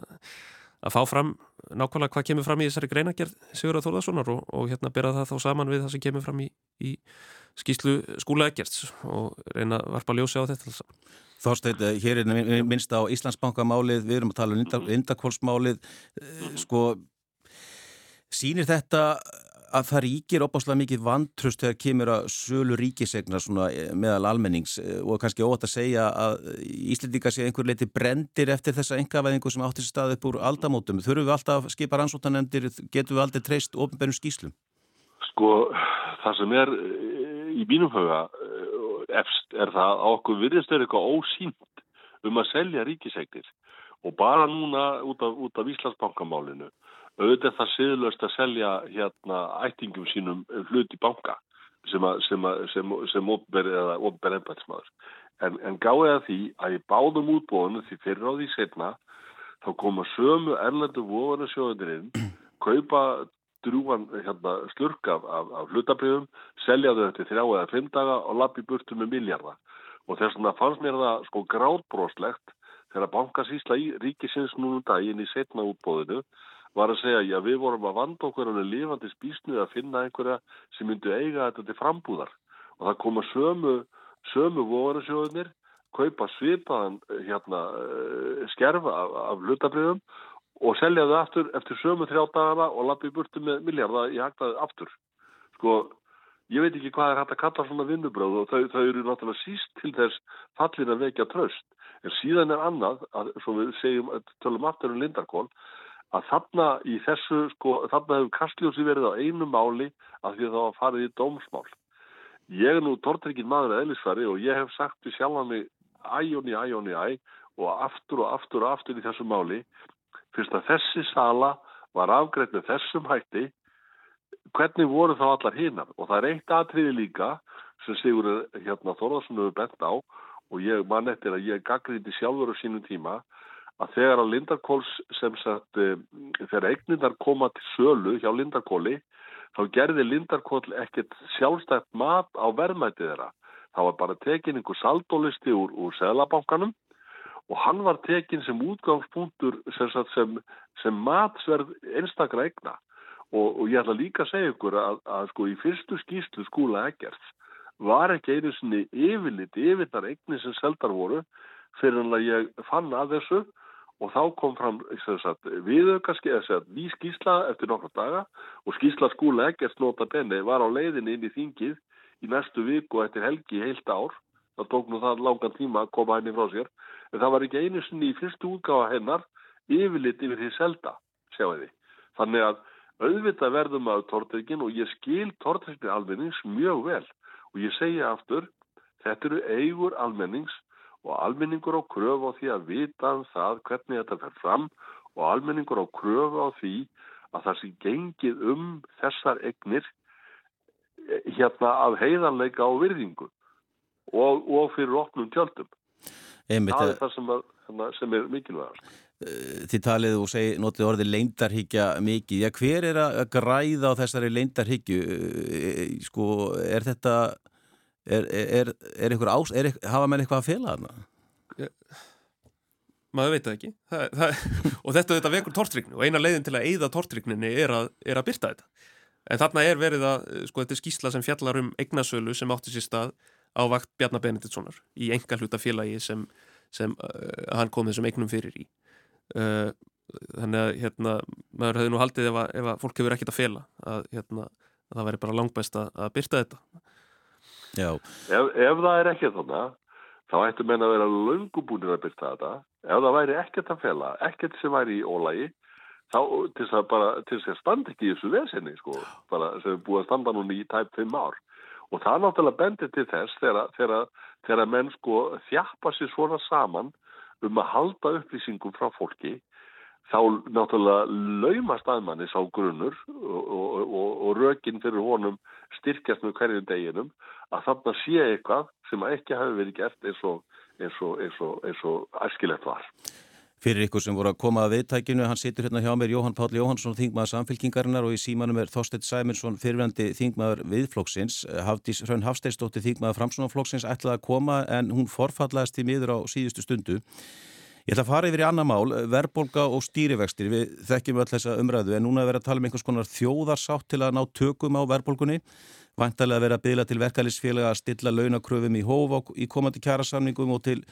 að fá fram nákvæmlega hvað kemur fram í þessari greinagerð Sigurðar Þórðarssonar og, og hérna bera það þá saman við það sem kemur fram í, í skýslu skúla ekkerts og reyna að varpa ljósi á þetta. Þorsteit, eh, hér er minnst á Íslandsbankamálið, við erum að tala um lindakválsmálið, eh, sko sínir þetta að það ríkir opáslega mikið vantrust þegar kemur að sölu ríkisegna eh, meðal almennings og kannski ótt að segja að Íslendinga sé einhver leiti brendir eftir þessa engavæðingu sem átti sér stað upp úr aldamótum. Þurfum við alltaf að skipa rannsótanemndir, getum við aldrei treyst ofnbænum skýslum? Sko, það sem er í mínum höga efst er það að okkur virðist er eitthvað ósýnt um að selja ríkisegnir og bara núna út af, af Íslandsbankamálinu auðvitað það siðlust að selja hérna ættingum sínum hlut í banka sem, sem, sem, sem ofber eða ofber ennbætsmaður. En, en gáði að því að í báðum útbóðinu því fyrir á því setna þá koma sömu erlendu voðunarsjóðunirinn, kaupa drúan hérna, slurk af, af, af hlutabriðum, selja þau til þrjá eða fimm daga og lappi burtu með miljardar. Og þess vegna fannst mér það sko grátbróslegt þegar bankasísla í ríkisins núnum daginn í setna útbóðinu var að segja, já við vorum að vanda okkur alveg lifandi spísnið að finna einhverja sem myndi eiga þetta til frambúðar og það koma sömu, sömu vorasjóðunir, kaupa svipaðan hérna skerfa af, af hlutabriðum og selja þau aftur eftir sömu þrjá dagana og lappi burtu með miljardar í hagtaði aftur. Sko, ég veit ekki hvað er hægt að kalla svona vinnubröð og þau, þau eru náttúrulega síst til þess fallin að vekja tröst. En síðan er annað, að, svo við segjum, tölum aftur um Lindarkól, að þarna í þessu, sko, þarna hefur kastljósi verið á einu máli að því að það var farið í dómsmál. Ég er nú tortrikinn maður að eðlisfæri og ég hef sagt við sjálfa mig æjóni, æjóni, æ og aftur og aftur og aftur í þessu máli fyrst að þessi sala var afgreitt með þessum hætti hvernig voru þá allar hinnar og það er eitt atriði líka sem Sigur hérna Þorðarsson hefur bent á og ég mann eftir að ég gaggrindi sjálfur á sínum tíma að þegar að Lindarkóls sem sagt, eh, þegar eignindar koma til sölu hjá Lindarkóli, þá gerði Lindarkól ekkert sjálfstætt mat á verðmæti þeirra. Það var bara tekin einhver saldólisti úr, úr selabankanum og hann var tekin sem útgangspunktur sem, sem, sem matsverð einstakra eigna. Og, og ég ætla líka að segja ykkur að, að sko í fyrstu skýslu skúla ekkert var ekki einu sinni yfirlit, yfirnar eigni sem seldar voru fyrir hann að ég fann að þessu. Og þá kom fram viðaukarski, eða ný skísla eftir nokkra daga. Og skísla skúla ekkert nota benni var á leiðinni inn í þingið í næstu viku eftir helgi heilt ár, það tók nú það langan tíma að koma henni frá sér, en það var ekki einu sinni í fyrstu útgáfa hennar yfirlit yfir því selda, sjáu þið. Þannig að auðvitað verðum að tortrykkin og ég skil tortrykkin almennings mjög vel og ég segja aftur, þetta eru eigur almennings og almenningur á kröfu á því að vita um það hvernig þetta fer fram og almenningur á kröfu á því að það sé gengið um þessar egnir eh, hérna af heiðanleika á virðingu og, og fyrir opnum tjöldum. Einmitt, það er það sem, að, sem er mikilvægast. Eh, þið talið og segi, notið orðið leindarhyggja mikið. Já, hver er að græða á þessari leindarhyggju? Eh, sko, er þetta er, er, er einhver ás, er, hafa menn eitthvað að fela þarna? maður veit það ekki það, það, og þetta, þetta vekur tortrykni og eina leiðin til að eigða tortrykninni er að, er að byrta þetta en þarna er verið að, sko þetta er skísla sem fjallar um eignasölu sem átti sér stað á vakt Bjarnar Benediktssonar í enga hluta félagi sem, sem uh, hann kom þessum eignum fyrir í. Uh, þannig að hérna, maður hefði nú haldið ef að, ef að fólk hefur ekkit að fela að, hérna, að það væri bara langbæst að byrta þetta. Ef, ef það er ekki þannig þá ættu menn að vera löngubúnir að byrta þetta. Ef það væri ekkert að fela ekkert sem væri í ólægi þá til þess að bara til þess að standa ekki í þessu vesenni sko, bara sem er búið að standa núna í tæp 5 ár og það náttúrulega bendið til þess þegar menn sko þjappa sér svona saman um að halda upplýsingum frá fólki þá náttúrulega laumast aðmanni sá grunnur og, og, og, og rökin fyrir honum styrkjast með hverjum deginum að þarna sé eitthvað sem ekki hafi verið gert eins og eins og, eins og, eins og æskilegt var. Fyrir ykkur sem voru að koma að viðtækinu, hann situr hérna hjá mér Jóhann Páll Jóhannsson, þingmaður samfélkingarinnar og í símanum er Þorstedt Sæminsson, fyrirvændi þingmaður viðflokksins, Hafdís Hrönn Hafsteinsdóttir þingmaður framsunaflokksins ætlaði að koma en hún forfallaðist í miður á síðustu stundu. Ég ætla að fara yfir í annar mál, verbolga og stýrivextir. Við þekkjum öll þessa umræðu en núna er verið að tala um einhvers konar þjóðarsátt til að ná tökum á verbolgunni. Vantarlega verið að byggla til verkefælisfélaga að stilla launakröfum í hóf í komandi kjærasamningum og, til,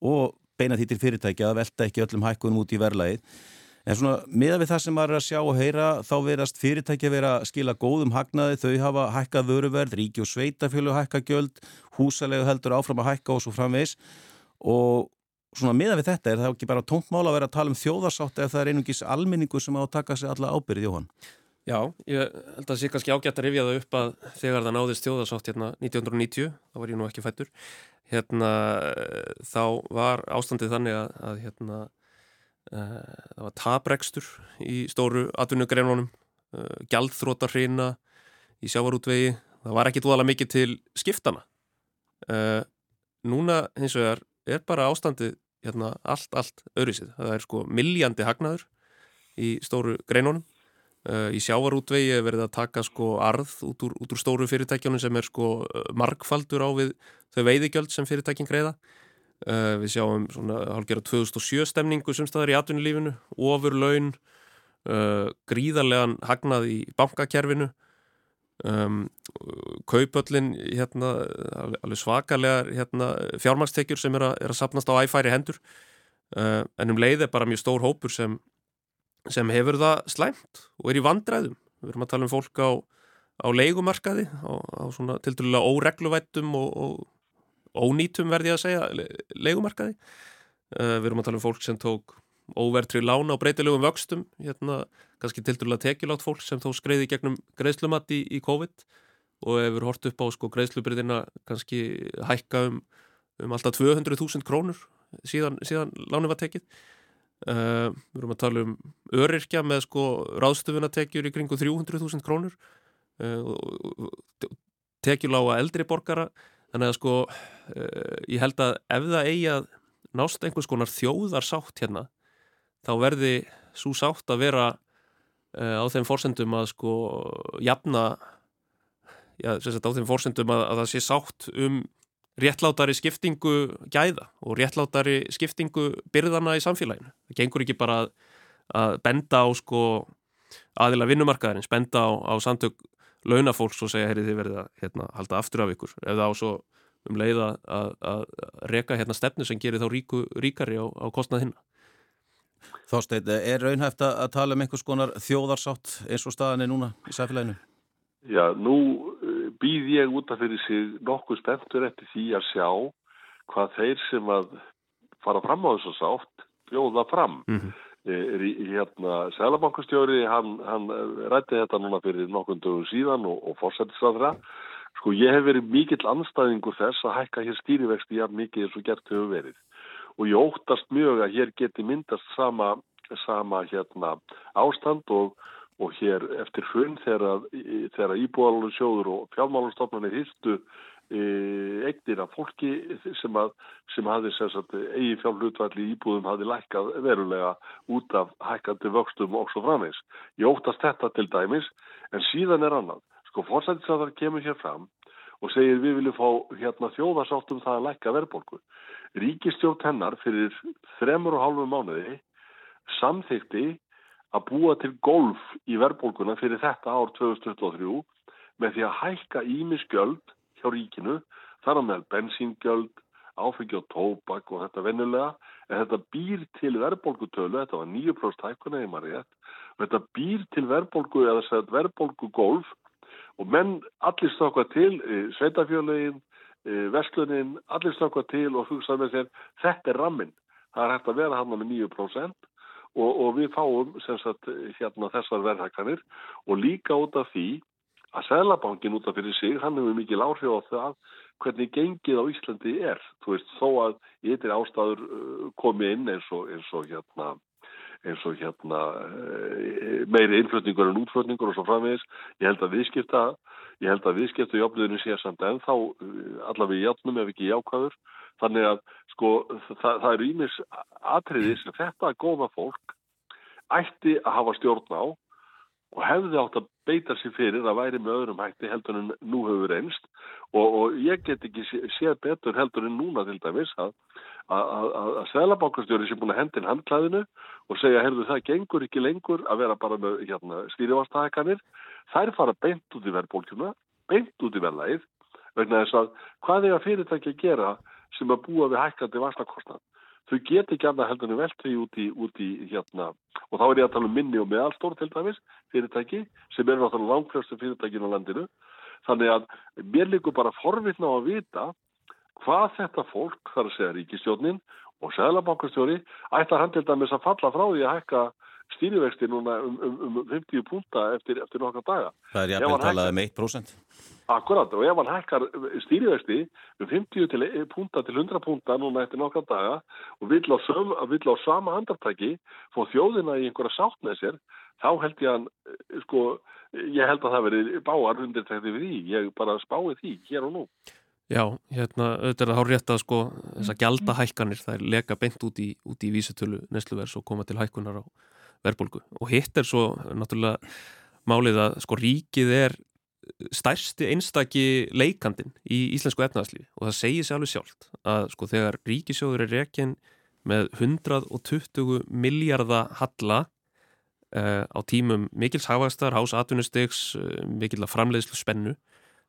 og beina því til fyrirtæki að velta ekki öllum hækkunum út í verlaið. En svona miða við það sem maður er að sjá og heyra þá verðast fyrirtæki að vera skila góðum hagnaði, þau hafa hækkað vöruverð, ríki og sveitafjölu hækka gjöld, húsalegu heldur áfram að hækka og svo framvegs og svona miða við þetta er það ekki bara tóntmála að vera að tala um þjóðarsátt ef það er einungis alminningu sem á að taka sig alla ábyrðið, Jóhann. Já, ég held að það sé kannski ágætt að rifja það upp að þegar það náðist þjóðarsátt hérna 1990, þá var ég nú ekki fættur, hérna þá var ástandið þannig að, að hérna uh, það var taprekstur í stóru atvinnugreinunum, uh, eh, gjaldþrótar hreina í sjávarútvegi, það var ekki dvoðalega mikið til skiptana. Uh, núna hins vegar er bara ástandið hérna allt, allt öðruðsið. Það er sko miljandi hagnaður í stóru greinunum í sjávarútvegi er verið að taka sko arð út úr, út úr stóru fyrirtækjónum sem er sko uh, markfaldur á við þau veiðigjöld sem fyrirtækin greiða. Uh, við sjáum svona hálfgerða 2007 stemningu sem staðar í atvinnulífinu ofur laun gríðarlegan hagnað í bankakerfinu. Kaupöllin hérna alveg svakalega hérna, fjármagstekjur sem er að, er að sapnast á æfæri hendur. En um leið er bara mjög stór hópur sem sem hefur það slæmt og er í vandræðum. Við erum að tala um fólk á, á leikumarkaði, á, á svona til dælulega óregluvættum og, og ónýtum verði að segja leikumarkaði. Uh, við erum að tala um fólk sem tók óvertri lána og breytilegum vöxtum, hérna kannski til dælulega tekjulátt fólk sem þó skreiði gegnum greiðslumat í, í COVID og hefur hort upp á sko greiðslubyrðina kannski hækka um, um alltaf 200.000 krónur síðan, síðan láni var tekið. Uh, við erum að tala um öryrkja með sko ráðstöfunatekjur í kringu 300.000 krónur. Uh, tekjulága eldri borgara. Þannig að sko uh, ég held að ef það eigi að nást einhvers konar þjóðarsátt hérna þá verði svo sátt að vera á þeim fórsendum að sko jafna já, sagt, á þeim fórsendum að, að það sé sátt um réttlátari skiptingu gæða og réttlátari skiptingu byrðana í samfélaginu. Það gengur ekki bara að, að benda á sko aðila vinnumarkaðarins, benda á, á samtök launafólks og segja, heyri þið verið að hérna, halda aftur af ykkur, eða á svo um leiða að, að reka hérna stefnu sem gerir þá ríku, ríkari á, á kostnað hinna. Þásteit, er raunhæft að tala um einhvers konar þjóðarsátt eins og staðan er núna í sæfélaginu? Já, nú býð ég út af fyrir sig nokkuð spenntur eftir því að sjá hvað þeir sem að fara fram á þessu sátt bjóða fram. Mm -hmm. Hérna, Sælabankastjóri, hann, hann rætti þetta núna fyrir nokkund dögum síðan og, og fórsættisraðra. Sko, ég hef verið mikill anstæðingur þess að hækka hér stýrivexti jafn mikið eins og gert hefur verið. Og ég óttast mjög að hér geti myndast sama, sama hérna, ástand og og hér eftir funn þegar íbúalur sjóður og fjármálastofnarnir hýrstu e, eignir af fólki sem, að, sem hafði eigi fjárhlutvalli íbúðum hafði lækkað verulega út af hækkandi vöxtum og svo framins. Ég óttast þetta til dæmis en síðan er annað. Sko fórsættisadar kemur hér fram og segir við viljum fá hérna þjóðarsáttum það að lækka verðbólku. Ríkistjótt hennar fyrir þremur og hálfu mánuði samþykti að búa til golf í verðbólguna fyrir þetta ár 2023 með því að hækka ímisgjöld hjá ríkinu, þar á meðal bensíngjöld, áfengi og tóbak og þetta vennulega, en þetta býr til verðbólgutölu, þetta var 9% hækkuna í maður rétt, þetta býr til verðbólgu eða segðat verðbólgu golf og menn allir stakka til, e, sveitafjöluðin, e, verslunin, allir stakka til og hugsaði með sér, þetta er ramminn, það er hægt að vera hann með 9% og, og við fáum sagt, hérna, þessar verðhækkanir og líka út af því að Sælabankin út af fyrir sig, hann hefur mikil áhrif á það hvernig gengið á Íslandi er. Þú veist, þó að yttir ástæður uh, komi inn eins og, eins og hérna eins og hérna uh, meiri innflutningur en útflutningur og svo framvegis. Ég held að viðskipta ég held að viðskipta í opniðinu sé samt en þá uh, allavega í játnum ef ekki jákvæður Þannig að sko það, það eru ímis atriði sem þetta góða fólk ætti að hafa stjórn á og hefði átt að beita sér fyrir að væri með öðrum hætti heldur en nú hefur einst og, og ég get ekki séð betur heldur en núna til dæmis að að Sælabákastjóri sem búin að hendin handklæðinu og segja, heyrðu það gengur ekki lengur að vera bara með hérna, stýrifástæðakanir þær fara beint út í verðbólkjuna beint út í verðlæð vegna þess að hvað er að fyrirtæki að gera sem að búa við hækkandi vastakostnad. þau geti ekki annað heldur en veltri út í, út í hérna, og þá er ég að tala um minni og meðalstór til dæmis fyrirtæki sem eru náttúrulega langflöstu fyrirtækin á landinu þannig að mér líkur bara forvitna á að vita hvað þetta fólk, þar að segja ríkistjónin og seglabankastjóri ætlar hann til dæmis að falla frá því að hækka stýrivexti núna um, um, um 50 púnta eftir, eftir nokkar daga. Það er jafnveg talað um 1%. Akkurat og ef hann hækkar stýrivexti um 50 til, púnta til 100 púnta núna eftir nokkar daga og vill á, söm, vill á sama handartæki fór þjóðina í einhverja sátt með sér, þá held ég að, sko, ég held að það veri báar undir þetta við því, ég bara spái því hér og nú. Já, hérna, auðvitað er það hár rétt að sko þess að gjalda hækkanir, það er leka beint út í, út í vísutölu nesluvers og koma til hækkunar á verðbólgu. Og hitt er svo náttúrulega málið að sko ríkið er stærsti einstaki leikandin í íslensku efnaðarslífi og það segir sér alveg sjálft að sko þegar ríkisjóður er rekin með 120 miljardar halla uh, á tímum mikils hafastar, hás atvinnustegs, uh, eh, mikil að framleiðslu spennu,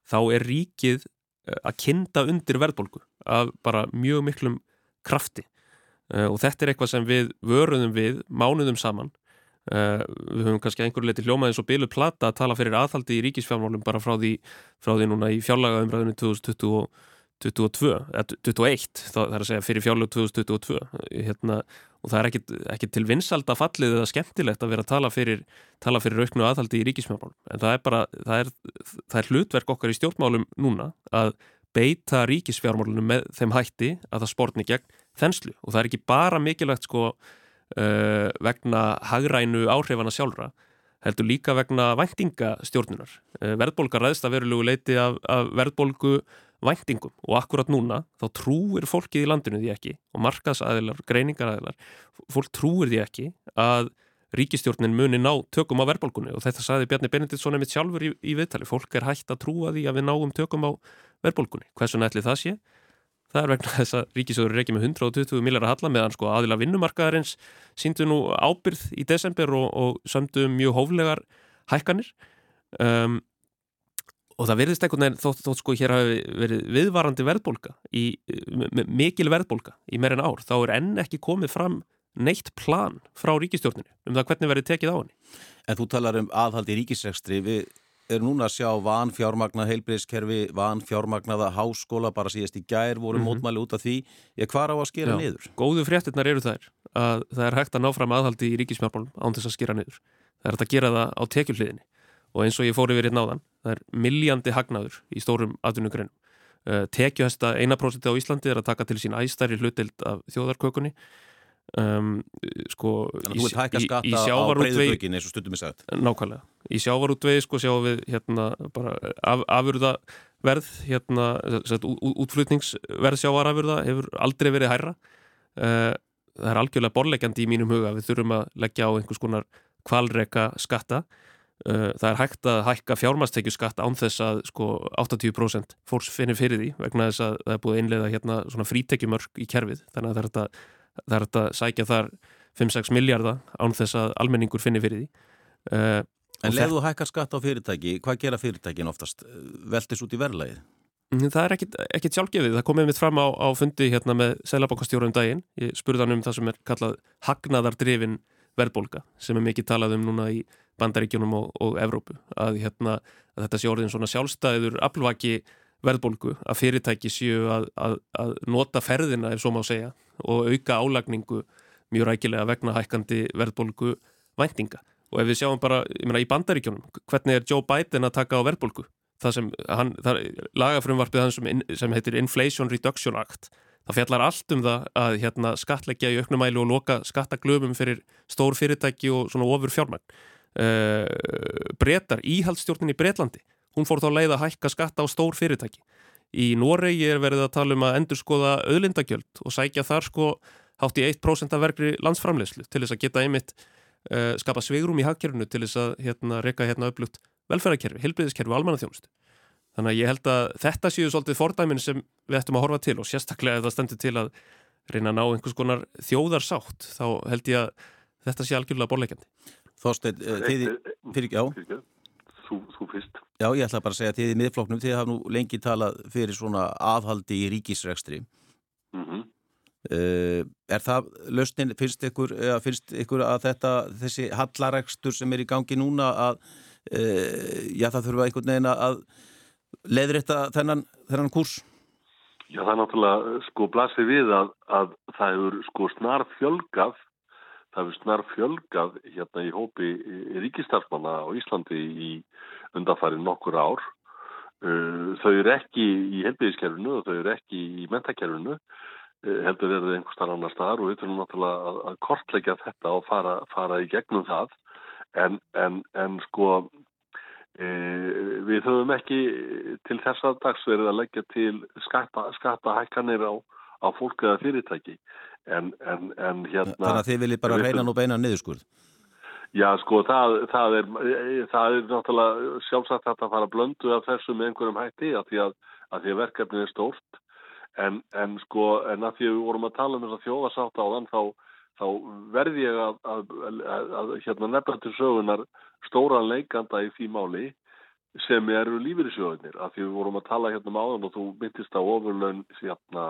þá er ríkið uh, að kinda undir verðbólgu af bara mjög miklum krafti. Og þetta er eitthvað sem við vöruðum við mánuðum saman Uh, við höfum kannski einhverju leiti hljómað eins og Bilu Plata að tala fyrir aðhaldi í ríkisfjármálum bara frá því, frá því núna í fjárlaga umræðinu 2022 eða 2021, það er að segja fyrir fjárlag 2022 hérna, og það er ekki, til vinsalda fallið eða skemmtilegt að vera að tala fyrir tala fyrir auknu aðhaldi í ríkisfjármálum. En það er bara, það er, það er hlutverk okkar í stjórnmálum núna að beita ríkisfjármálunum með þeim hætti að það spórni gegn þenslu. Og það er ekki bara mikilvægt sko uh, vegna hagrænu áhrifana sjálfra heldur líka vegna væntingastjórnunar. Uh, verðbólka ræðst að verulegu leiti af, af verðbólgu væntingum og akkurat núna þá trúir fólkið í landinu því ekki og markaðsæðilar, greiningaræðilar fólk trúir því ekki að ríkistjórnin muni ná tökum á verðbólgunni og þetta saði Bjarni Benediktsson einmitt sjálfur í, í viðtali. Fólk er hægt að trúa því að við náum tökum á verðbólgunni. Hversu nætli það sé? Það er vegna þess að ríkisöður er ekki með 120 millar að halla meðan sko aðila vinnumarkaðarins síndu nú ábyrð í desember og, og sömdu mjög hóflegar hækkanir um, og það verðist einhvern veginn þótt, þótt sko hér hafi verið viðvarandi verðbólka í, mikil verðbólka í meirinn ár þá er enn ekki komið fram neitt plan frá ríkistjórninu um það hvernig verið tekið á henni. En þú talar um aðhaldi ríkisregstri við er núna að sjá van fjármagnað heilbreyðskerfi, van fjármagnaða háskóla, bara síðast í gær voru mm -hmm. mótmæli út af því. Ég hvar á að skera Já. niður? Góðu fréttinnar eru þær að það er hægt að ná fram aðhaldi í ríkismjármálum án þess að skera niður. Það er hægt að gera það á tekjuhliðinni og eins og ég fór yfir hérna áðan, það er miljandi hagnaður í stórum atvinnugreinum. Uh, Tekjuhesta 1% á Íslandi er að taka til sín æstæri hlutild af þjóðarkökunni Um, sko, og stundum er sagt Nákvæmlega, í sjávarútvegi sko sjáum við hérna bara af, afurðaverð hérna, útflutningsverð sjávarafurða hefur aldrei verið hærra. Uh, það er algjörlega borlegjandi í mínum huga við þurfum að leggja á einhvers konar kvalreika skatta. Uh, það er hægt að hækka fjármastekju skatta án þess að sko 80% fólks finnir fyrir því vegna þess að það er búið einlega hérna svona frítekjumörk í kerfið. Þannig að það er þetta það er að sækja þar 5-6 miljardar án þess að almenningur finni fyrir því. Uh, En leðu þú hækkar skatt á fyrirtæki, hvað gera fyrirtækin oftast? Veltis út í verðlægið? Mm, það er ekkit sjálfgefið, það komið mitt fram á, á fundi hérna með Sælabankastjóra um daginn, ég spurði hann um það sem er kallað hagnaðardrifin verðbólka sem er mikið talað um núna í bandaríkjunum og, og Evrópu að, hérna, að þetta sé orðin svona sjálfstæður aflvaki verðbólgu að fyrirtæki séu að, að, að nota ferðina ef svo má segja og auka álagningu mjög rækilega vegna hækkandi verðbólgu væntinga og ef við sjáum bara, ég meina í bandaríkjónum hvernig er Joe Biden að taka á verðbólgu það sem, hann, það lagafrumvarpið hann sem, sem heitir Inflation Reduction Act það fjallar allt um það að hérna, skatleggja í auknumælu og loka skattaglöfum fyrir stór fyrirtæki og svona ofur fjármæn uh, eh, breytar, íhaldstjórnin í Breitlandi hún fór þá leið að hækka skatta á stór fyrirtæki. Í Noregi er verið að tala um að endur skoða öðlindagjöld og sækja þar sko hátt í 1% af verkri landsframlegslu til þess að geta einmitt uh, skapa svegrum í hagkerfinu til þess að hérna, reyka hérna upplutt velferðarkerfi, helbriðiskerfi og almannaþjónustu. Þannig að ég held að þetta séu svolítið fordæmin sem við ættum að horfa til og sérstaklega ef það stendur til að reyna að ná einhvers konar þjóðarsátt þá held ég að þetta sé algjörlega borleikandi. Þorstein, uh, þið, fyrir, já þú, þú fyrst. Já, ég ætla bara að segja að þið í miðfloknum, þið hafa nú lengi talað fyrir svona aðhaldi í ríkisregstri. Mm -hmm. Uh, er það lausnin, finnst ykkur, finnst ykkur að þetta, þessi hallaregstur sem er í gangi núna að uh, já það þurfa einhvern veginn að leiður þetta þennan, þennan kurs? Já það er náttúrulega sko blasir við að, að það hefur sko snar fjölgað það hefur snar fjölgað hérna í hópi ríkistarfmanna á Íslandi í undanfæri nokkur ár uh, þau eru ekki í helbiðiskerfinu og þau eru ekki í mentakerfinu Eh, heldur verið einhver starf annar staðar og við þurfum náttúrulega að, að kortleggja þetta og fara, fara í gegnum það. En, en, en sko e, við höfum ekki til þessa dags verið að leggja til skatta, skatta hækkanir á, á fólk eða fyrirtæki. En, en hérna Þannig að þið viljið bara reyna nú beina niðurskurð? Já sko það, það, er, það er náttúrulega sjálfsagt að fara blöndu af þessu með einhverjum hætti að því að, að, því að verkefnið er stórt En, en sko, en að því að við vorum að tala um þess að þjóðasátt á þann, þá, þá verði ég að, að, að, að hérna nefna til sögunar stóran leikanda í því máli sem eru lífyrirsjóðunir. Að því við vorum að tala hérna um áðan og þú myndist á ofurlaun hérna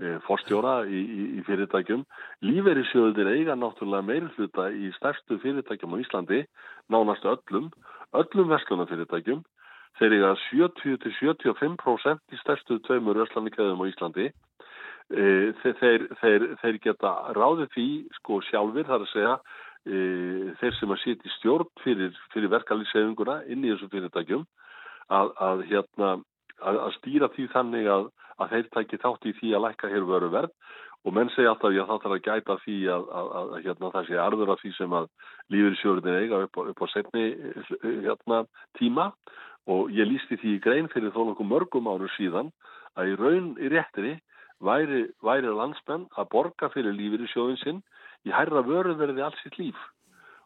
e, forstjóra í, í, í fyrirtækjum. Lífyrirsjóðunir eiga náttúrulega meirfluta í stærstu fyrirtækjum á Íslandi, nánast öllum, öllum vestlunafyrirtækjum þeir eiga 70-75% í stærstu tveimur öslanikeðum á Íslandi. E, þeir, þeir, þeir, þeir geta ráðið því sko sjálfur þar að segja e, þeir sem að sitja í stjórn fyrir, fyrir verkalýsefinguna inn í þessu fyrirtækjum að, að, hérna, að, að stýra því þannig að þeir tæki þátt í því að lækka hér veru verð og menn segja alltaf að það þarf að gæta því að, hérna, það sé arður af því sem að lífur sjóðurinn eiga upp á, upp á setni hérna, tíma og ég lísti því í grein fyrir þó nokkuð mörgum árum síðan að í raun í réttinni væri, væri landsmenn að borga fyrir lífið í sjóðin sinn í hærra vörðverði alls sitt líf.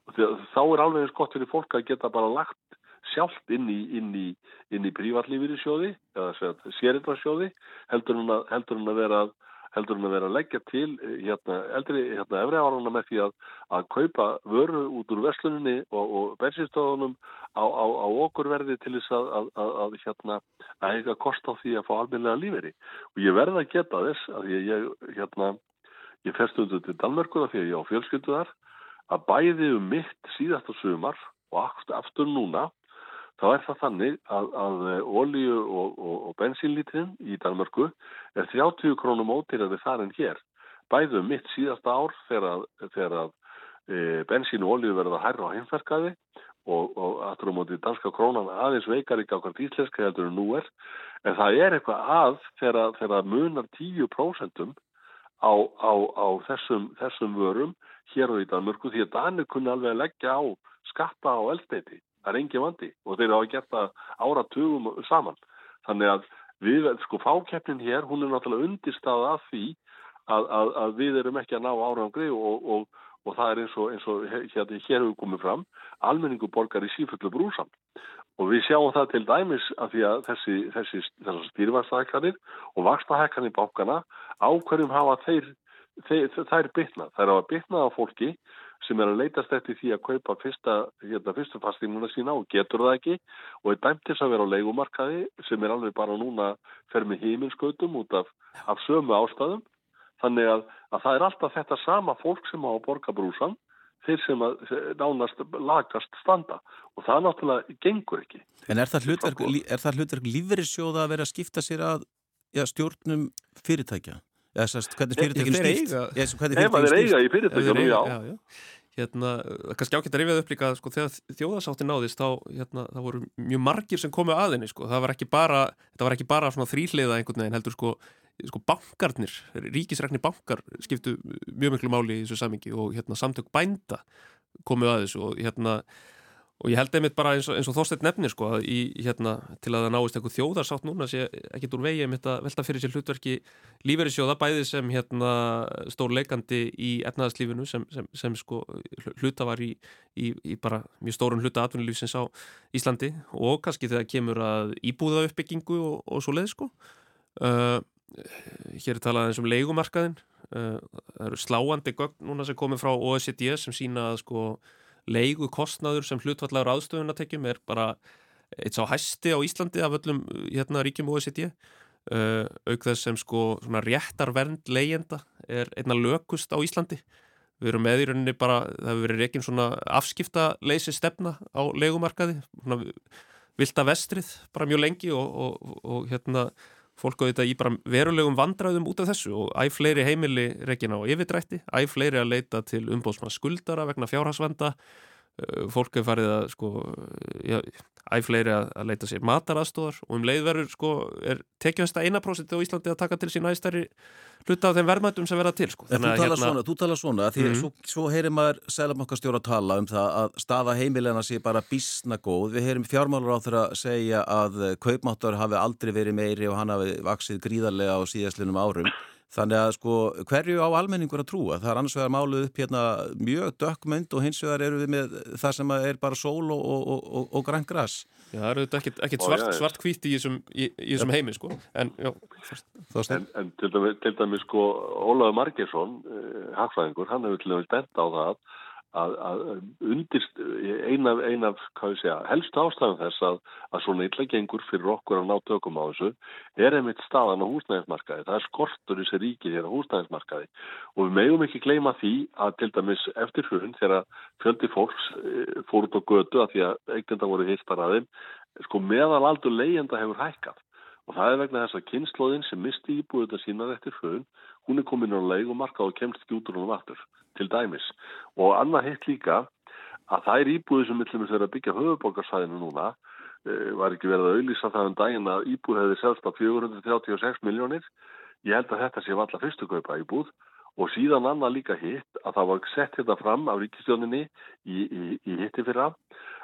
Og þá er alveg eins gott fyrir fólk að geta bara lagt sjálft inn í, í, í prívatlífið í sjóði eða sérindvarsjóði heldur hún að, að vera að heldur hann að vera að leggja til eh, hérna, eldri, hérna, efri áraðuna með því að, að kaupa vöru út úr versluninni og, og bensinstofunum á, á, á okkurverði til þess að, að, að hérna, eiga kost á því að fá alminlega líferi. Og ég verða að geta þess að ég, ég, hérna, ég fest undir til Danmörkuna því að ég á fjölskyldu þar að bæði um mitt síðast á sumar og aftur núna þá er það þannig að, að ólíu og, og, og bensínlítrin í Danmörku er 30 krónum ódýrari þar en hér. Bæðu um mitt síðasta ár þegar, þegar að e, bensín og ólíu verða hærra á heimferkaði og, og aftur á móti danska krónan aðeins veikar ekki á hvert íslenska heldur en nú er. En það er eitthvað að þegar, þegar munar 10% á, á, á þessum, þessum vörum hér og í Danmörku því að Danir kunni alveg að leggja á skatta á eldbeiti það er engin vandi og þeir hafa gert það áratugum saman. Þannig að við, sko, fákeppnin hér, hún er náttúrulega undirstaða af því að, að, að við erum ekki að ná árangri og, og, og það er eins og, eins og hérna, hér hefur komið fram, almenningu borgar í sífullu brúsam. Og við sjáum það til dæmis að því að þessi, þessi, stýrvarstahekkanir og vakstahekkanir bákana á hverjum hafa þeir, þeir, þeir bytnað. Þeir hafa bytnað á fólki sem er að leitast eftir því að kaupa fyrsta, hérna, fyrstu fastinuna sína og getur það ekki og er dæmt til að vera á leikumarkaði sem er alveg bara núna fer með híminskautum út af, af sömu ástæðum. Þannig að, að það er alltaf þetta sama fólk sem á að borga brúsan þeir sem að nánast lagast standa og það náttúrulega gengur ekki. En er það hlutverk, hlutverk lífverissjóða að vera að skipta sér að já, stjórnum fyrirtækja? hvernig fyrirtækinu stýrt Nei, maður er eiga í fyrirtækinu, já, já, já. Hérna, kannski ákveðt að rifjað upp líka sko, þegar þjóðasátti náðist þá, hérna, voru mjög margir sem komu aðinni sko. það var ekki bara, var ekki bara þrýhliða einhvern veginn heldur sko, sko bankarnir, ríkisrækni bankar skiptu mjög miklu máli í þessu samingi og hérna, samtök bænda komu að þessu og hérna og ég held einmitt bara eins og, og þósteit nefnir sko í, hérna, til að það náist eitthvað þjóðarsátt núna sé ekkit úr vegi einmitt að velta fyrir sér hlutverki lífeyrissjóða bæði sem hérna, stór leikandi í efnaðarslífinu sem, sem, sem sko hluta var í, í, í bara mjög stórun hluta atvinnulífsins á Íslandi og kannski þegar kemur að íbúða uppbyggingu og, og svo leið sko. Uh, hér er talað eins um leikumarkaðin uh, það eru sláandi gögn núna sem komið frá OECD sem sína að sko leigu kostnaður sem hlutvallar aðstöðunatekjum er bara eitt sá hæsti á Íslandi af öllum hérna ríkjum OECD uh, auk þess sem sko réttar vernd leyenda er einna lökust á Íslandi. Við erum með í rauninni bara, það hefur verið reygin svona afskipta leysi stefna á legumarkaði, vilda vestrið bara mjög lengi og, og, og hérna fólk þetta í bara verulegum vandræðum út af þessu og æg fleiri heimili reygin á yfirdrætti, æg fleiri að leita til umbóðsmann skuldara vegna fjárhagsvenda fólk hefur farið að sko, æfleiri að, að leita sér mataraðstóðar og um leiðverður sko, er tekjast að eina prósenti á Íslandi að taka til sín æstari hluta af þeim verðmættum sem verða til sko. Þú talar hérna... svona, þú talar svona því mm -hmm. svo, svo heyrir maður selamakkastjóra að tala um það að staða heimilena sé bara bísna góð. Við heyrim fjármálur á þeirra að segja að kaupmáttar hafi aldrei verið meiri og hann hafi vaksið gríðarlega á síðastlinum árum Þannig að sko hverju á almenningur að trúa? Það er annars vegar máluð upp hérna mjög dökkmynd og hins vegar eru við með það sem er bara sól og, og, og, og græn græs. Já, það eru ekkert, ekkert svart, svart hvíti í þessum, þessum heimi sko. En, já, en, en til dæmis, til dæmis sko Ólaður Margersson, eh, hagfræðingur, hann hefur til dæmis bent á það að, að undirst, eina af, ein af segja, helst ástæðan þess að, að svona illa gengur fyrir okkur að ná tökum á þessu er einmitt staðan á húsnæðismarkaði. Það er skortur þessi ríkið hér á húsnæðismarkaði. Og við meðum ekki gleyma því að til dæmis eftir hrun þegar fjöldi fólks eh, fór út á götu að því að eignenda voru hittar aðeim, sko meðal aldur leyenda hefur hækkað. Og það er vegna þess að kynnslóðin sem misti íbúið þetta sínar eftir hrun hún er komin á leið og markað og kemst ekki út úr hún aftur til dæmis. Og annað hitt líka að það er íbúið sem millum þess að byggja höfuborgarsæðinu núna e, var ekki verið að auðlýsa það um daginn að íbúið hefði selst á 436 miljónir. Ég held að þetta sé valla fyrstu kaupa íbúð og síðan annað líka hitt að það var sett þetta fram af ríkistjóninni í, í, í hitti fyrra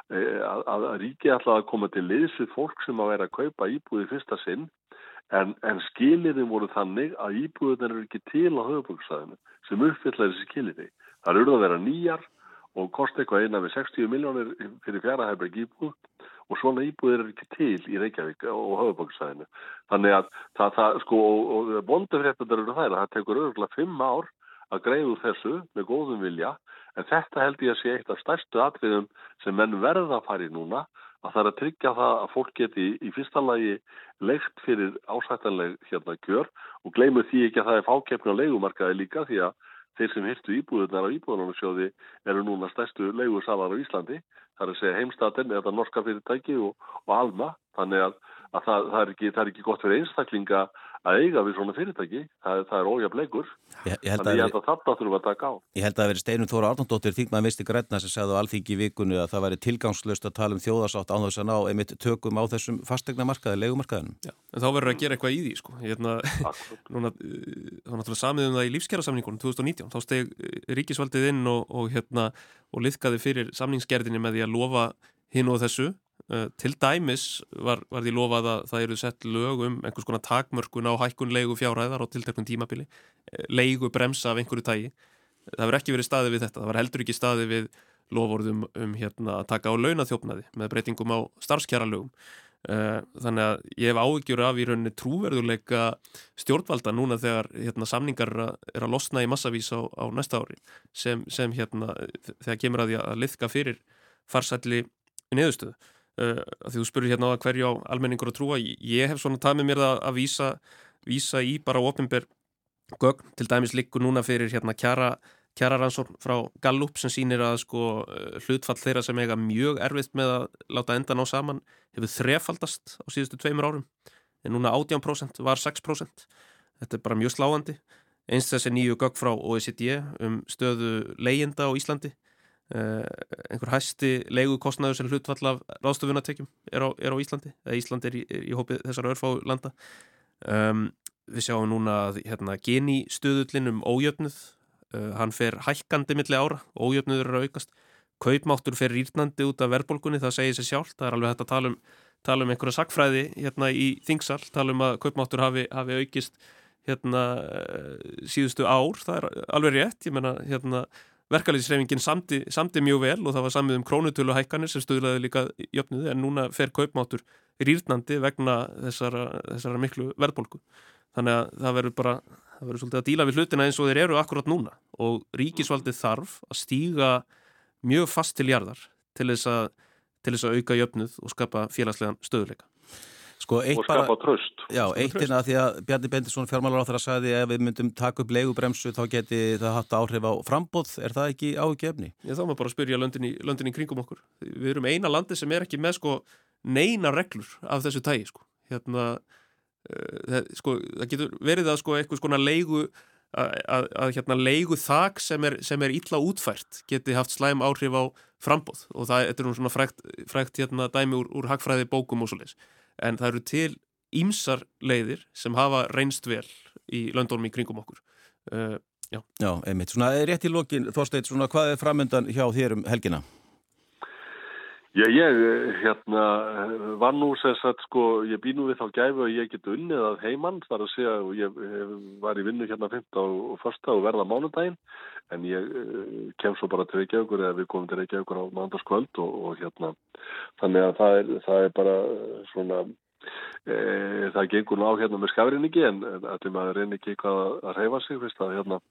e, að, að ríki ætlaði að koma til liðs við fólk sem að vera að kaupa íbúið fyrsta sinn En, en skiliðin voru þannig að íbúðunar eru ekki til á höfuborgsæðinu sem uppfyllar þessi skiliði. Það eru að vera nýjar og kosti eitthvað eina við 60 miljónir fyrir fjaraherbæk íbúð og svona íbúðir eru ekki til í Reykjavík og höfuborgsæðinu. Þannig að það, það sko, og, og bondufréttundar eru þær að það tekur örgulega 5 ár að greiðu þessu með góðum vilja en þetta held ég að sé eitt af stærstu atriðum sem menn verða að fara í núna að það er að tryggja það að fólk geti í fyrsta lagi leikt fyrir ásættanleg hérna kjör og gleymur því ekki að það er fákeppni á leikumarkaði líka því að þeir sem hirtu íbúðunar á íbúðunarsjóði eru núna stærstu leigursalar á Íslandi það er að segja heimstaten eða norska fyrirtæki og, og alma. Þannig að, að það, það, er ekki, það er ekki gott fyrir einstaklinga að eiga við svona fyrirtæki, það, það er ójafleikur þannig ég held að þarna þurfum að taka á. Ég held að það veri Steinun Þóra Arnóndóttir þingmaði misti græna sem segði á alþýki vikunni að það væri tilgangslöst að tala um þjóðarsátt án þess að ná einmitt tökum á þessum fastegna markaði, legumarkaðinum Já, en þá verður að gera eitthvað í því sko. Hérna, núna, þá náttúrulega samiðum það í lífskjærasamningunum 2019, þá steg eh, ríkisvaldið inn og, og hérna og liðkaði fyrir samningsgerðinni með því að lofa hinn og þessu til dæmis var, var því lofað að það eru sett lög um einhvers konar takmörkun á hækkun leigu fjárhæðar á tilteknum tímabili eh, leigu bremsa af einhverju tægi það verður ekki verið staðið við þetta það var heldur ekki staðið við lofórðum um hérna, að taka á launathjófnaði með breytingum á starfskjara lögum uh, þannig að ég hef áhyggjur af í rauninni trúverðuleika stjórnvalda núna þegar hérna, samningar er að losna í massavís á, á næsta ári sem, sem hérna, þegar kemur að því að liðka fyrir farsætli niðurstöðu Uh, því þú spurur hérna á að hverju á almenningur að trúa. Ég hef svona tað með mér að, að vísa, vísa í bara ofinber gögn, til dæmis liggur núna fyrir hérna kjara, kjara rannsórn frá Gallup sem sýnir að sko uh, hlutfall þeirra sem eiga mjög erfitt með að láta enda ná saman hefur þrefaldast á síðustu tveimur árum. En núna 18% var 6% þetta er bara mjög sláandi. Einst þessi nýju gögn frá OECD um stöðu leyenda á Íslandi einhver hæsti leigukostnaður sem hlutfall af ráðstofunatekjum er, er á Íslandi, eða Íslandi er í, er í hópið þessar örfá landa. Um, við sjáum núna að hérna, geni stöðullin um ójöfnuð uh, hann fer hækkandi milli ára, ójöfnuður eru aukast. Kaupmáttur fer rýrnandi út af verðbólkunni það segir sér sjálf, það er alveg hægt að tala um tala um einhverja sakfræði hérna í þingsal, tala um að kaupmáttur hafi, hafi aukist hérna síðustu ár, það er alveg rétt, ég menna hérna verkefliðsreifingin samdi, samdi mjög vel og það var samið um krónutölu hækkanir sem stuðlaði líka jöfnuði en núna fer kaupmáttur rýrnandi vegna þessara, þessara miklu verðbólku. Þannig að það verður bara, það verður svolítið að díla við hlutina eins og þeir eru akkurat núna og ríkisvaldið þarf að stíga mjög fast til jarðar til þess að, til þess að auka jöfnuð og skapa félagslegan stöðuleika. Sko, og skapa bara, tröst. Já, eittina því að Bjarni Bendisson fjármálar á þeirra sagði að ef við myndum taka upp leigubremsu þá geti það hatt áhrif á frambóð, er það ekki ágefni? Já, þá maður bara spyrja löndin í, löndin í kringum okkur. Við erum eina landi sem er ekki með sko neina reglur af þessu tægi sko. Hérna, uh, sko, það getur verið að sko eitthvað skona leigu að, að hérna leigu þak sem er, sem er illa útfært geti haft slæm áhrif á frambóð og það er svona frækt, frækt hérna dæmi úr, úr hagfræði bókum og svo leiðis en það eru til ímsar leiðir sem hafa reynst vel í löndónum í kringum okkur uh, Já, já einmitt. Svona rétt í lokin Þorsteit, svona hvað er framöndan hjá þér um helgina? Já, ég hérna var nú sess að sko, ég býð nú við þá gæfu að ég get unnið að heimann þar að segja ég, ég var í vinnu hérna 15 og 1. og verða mánudaginn en ég kem svo bara til Reykjavíkur eða við komum til Reykjavíkur á mánudagskvöld og, og hérna þannig að það er, það er bara svona e, það gengur ná hérna með skafrinningi en allir maður reynir ekki eitthvað að reyfa sig fyrst að hérna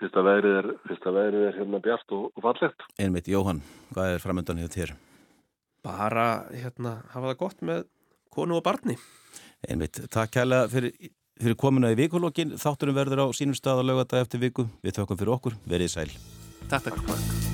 fyrst að veðrið er, er hérna bjart og, og fallegt. Einmitt, Jóhann, hvað er framöndan hér? Bara hérna hafa það gott með konu og barni. Einmitt, takk kælega fyrir, fyrir komuna í vikulokkin þátturum verður á sínum stað að lögata eftir viku. Við þökkum fyrir okkur, verið sæl. Takk, takk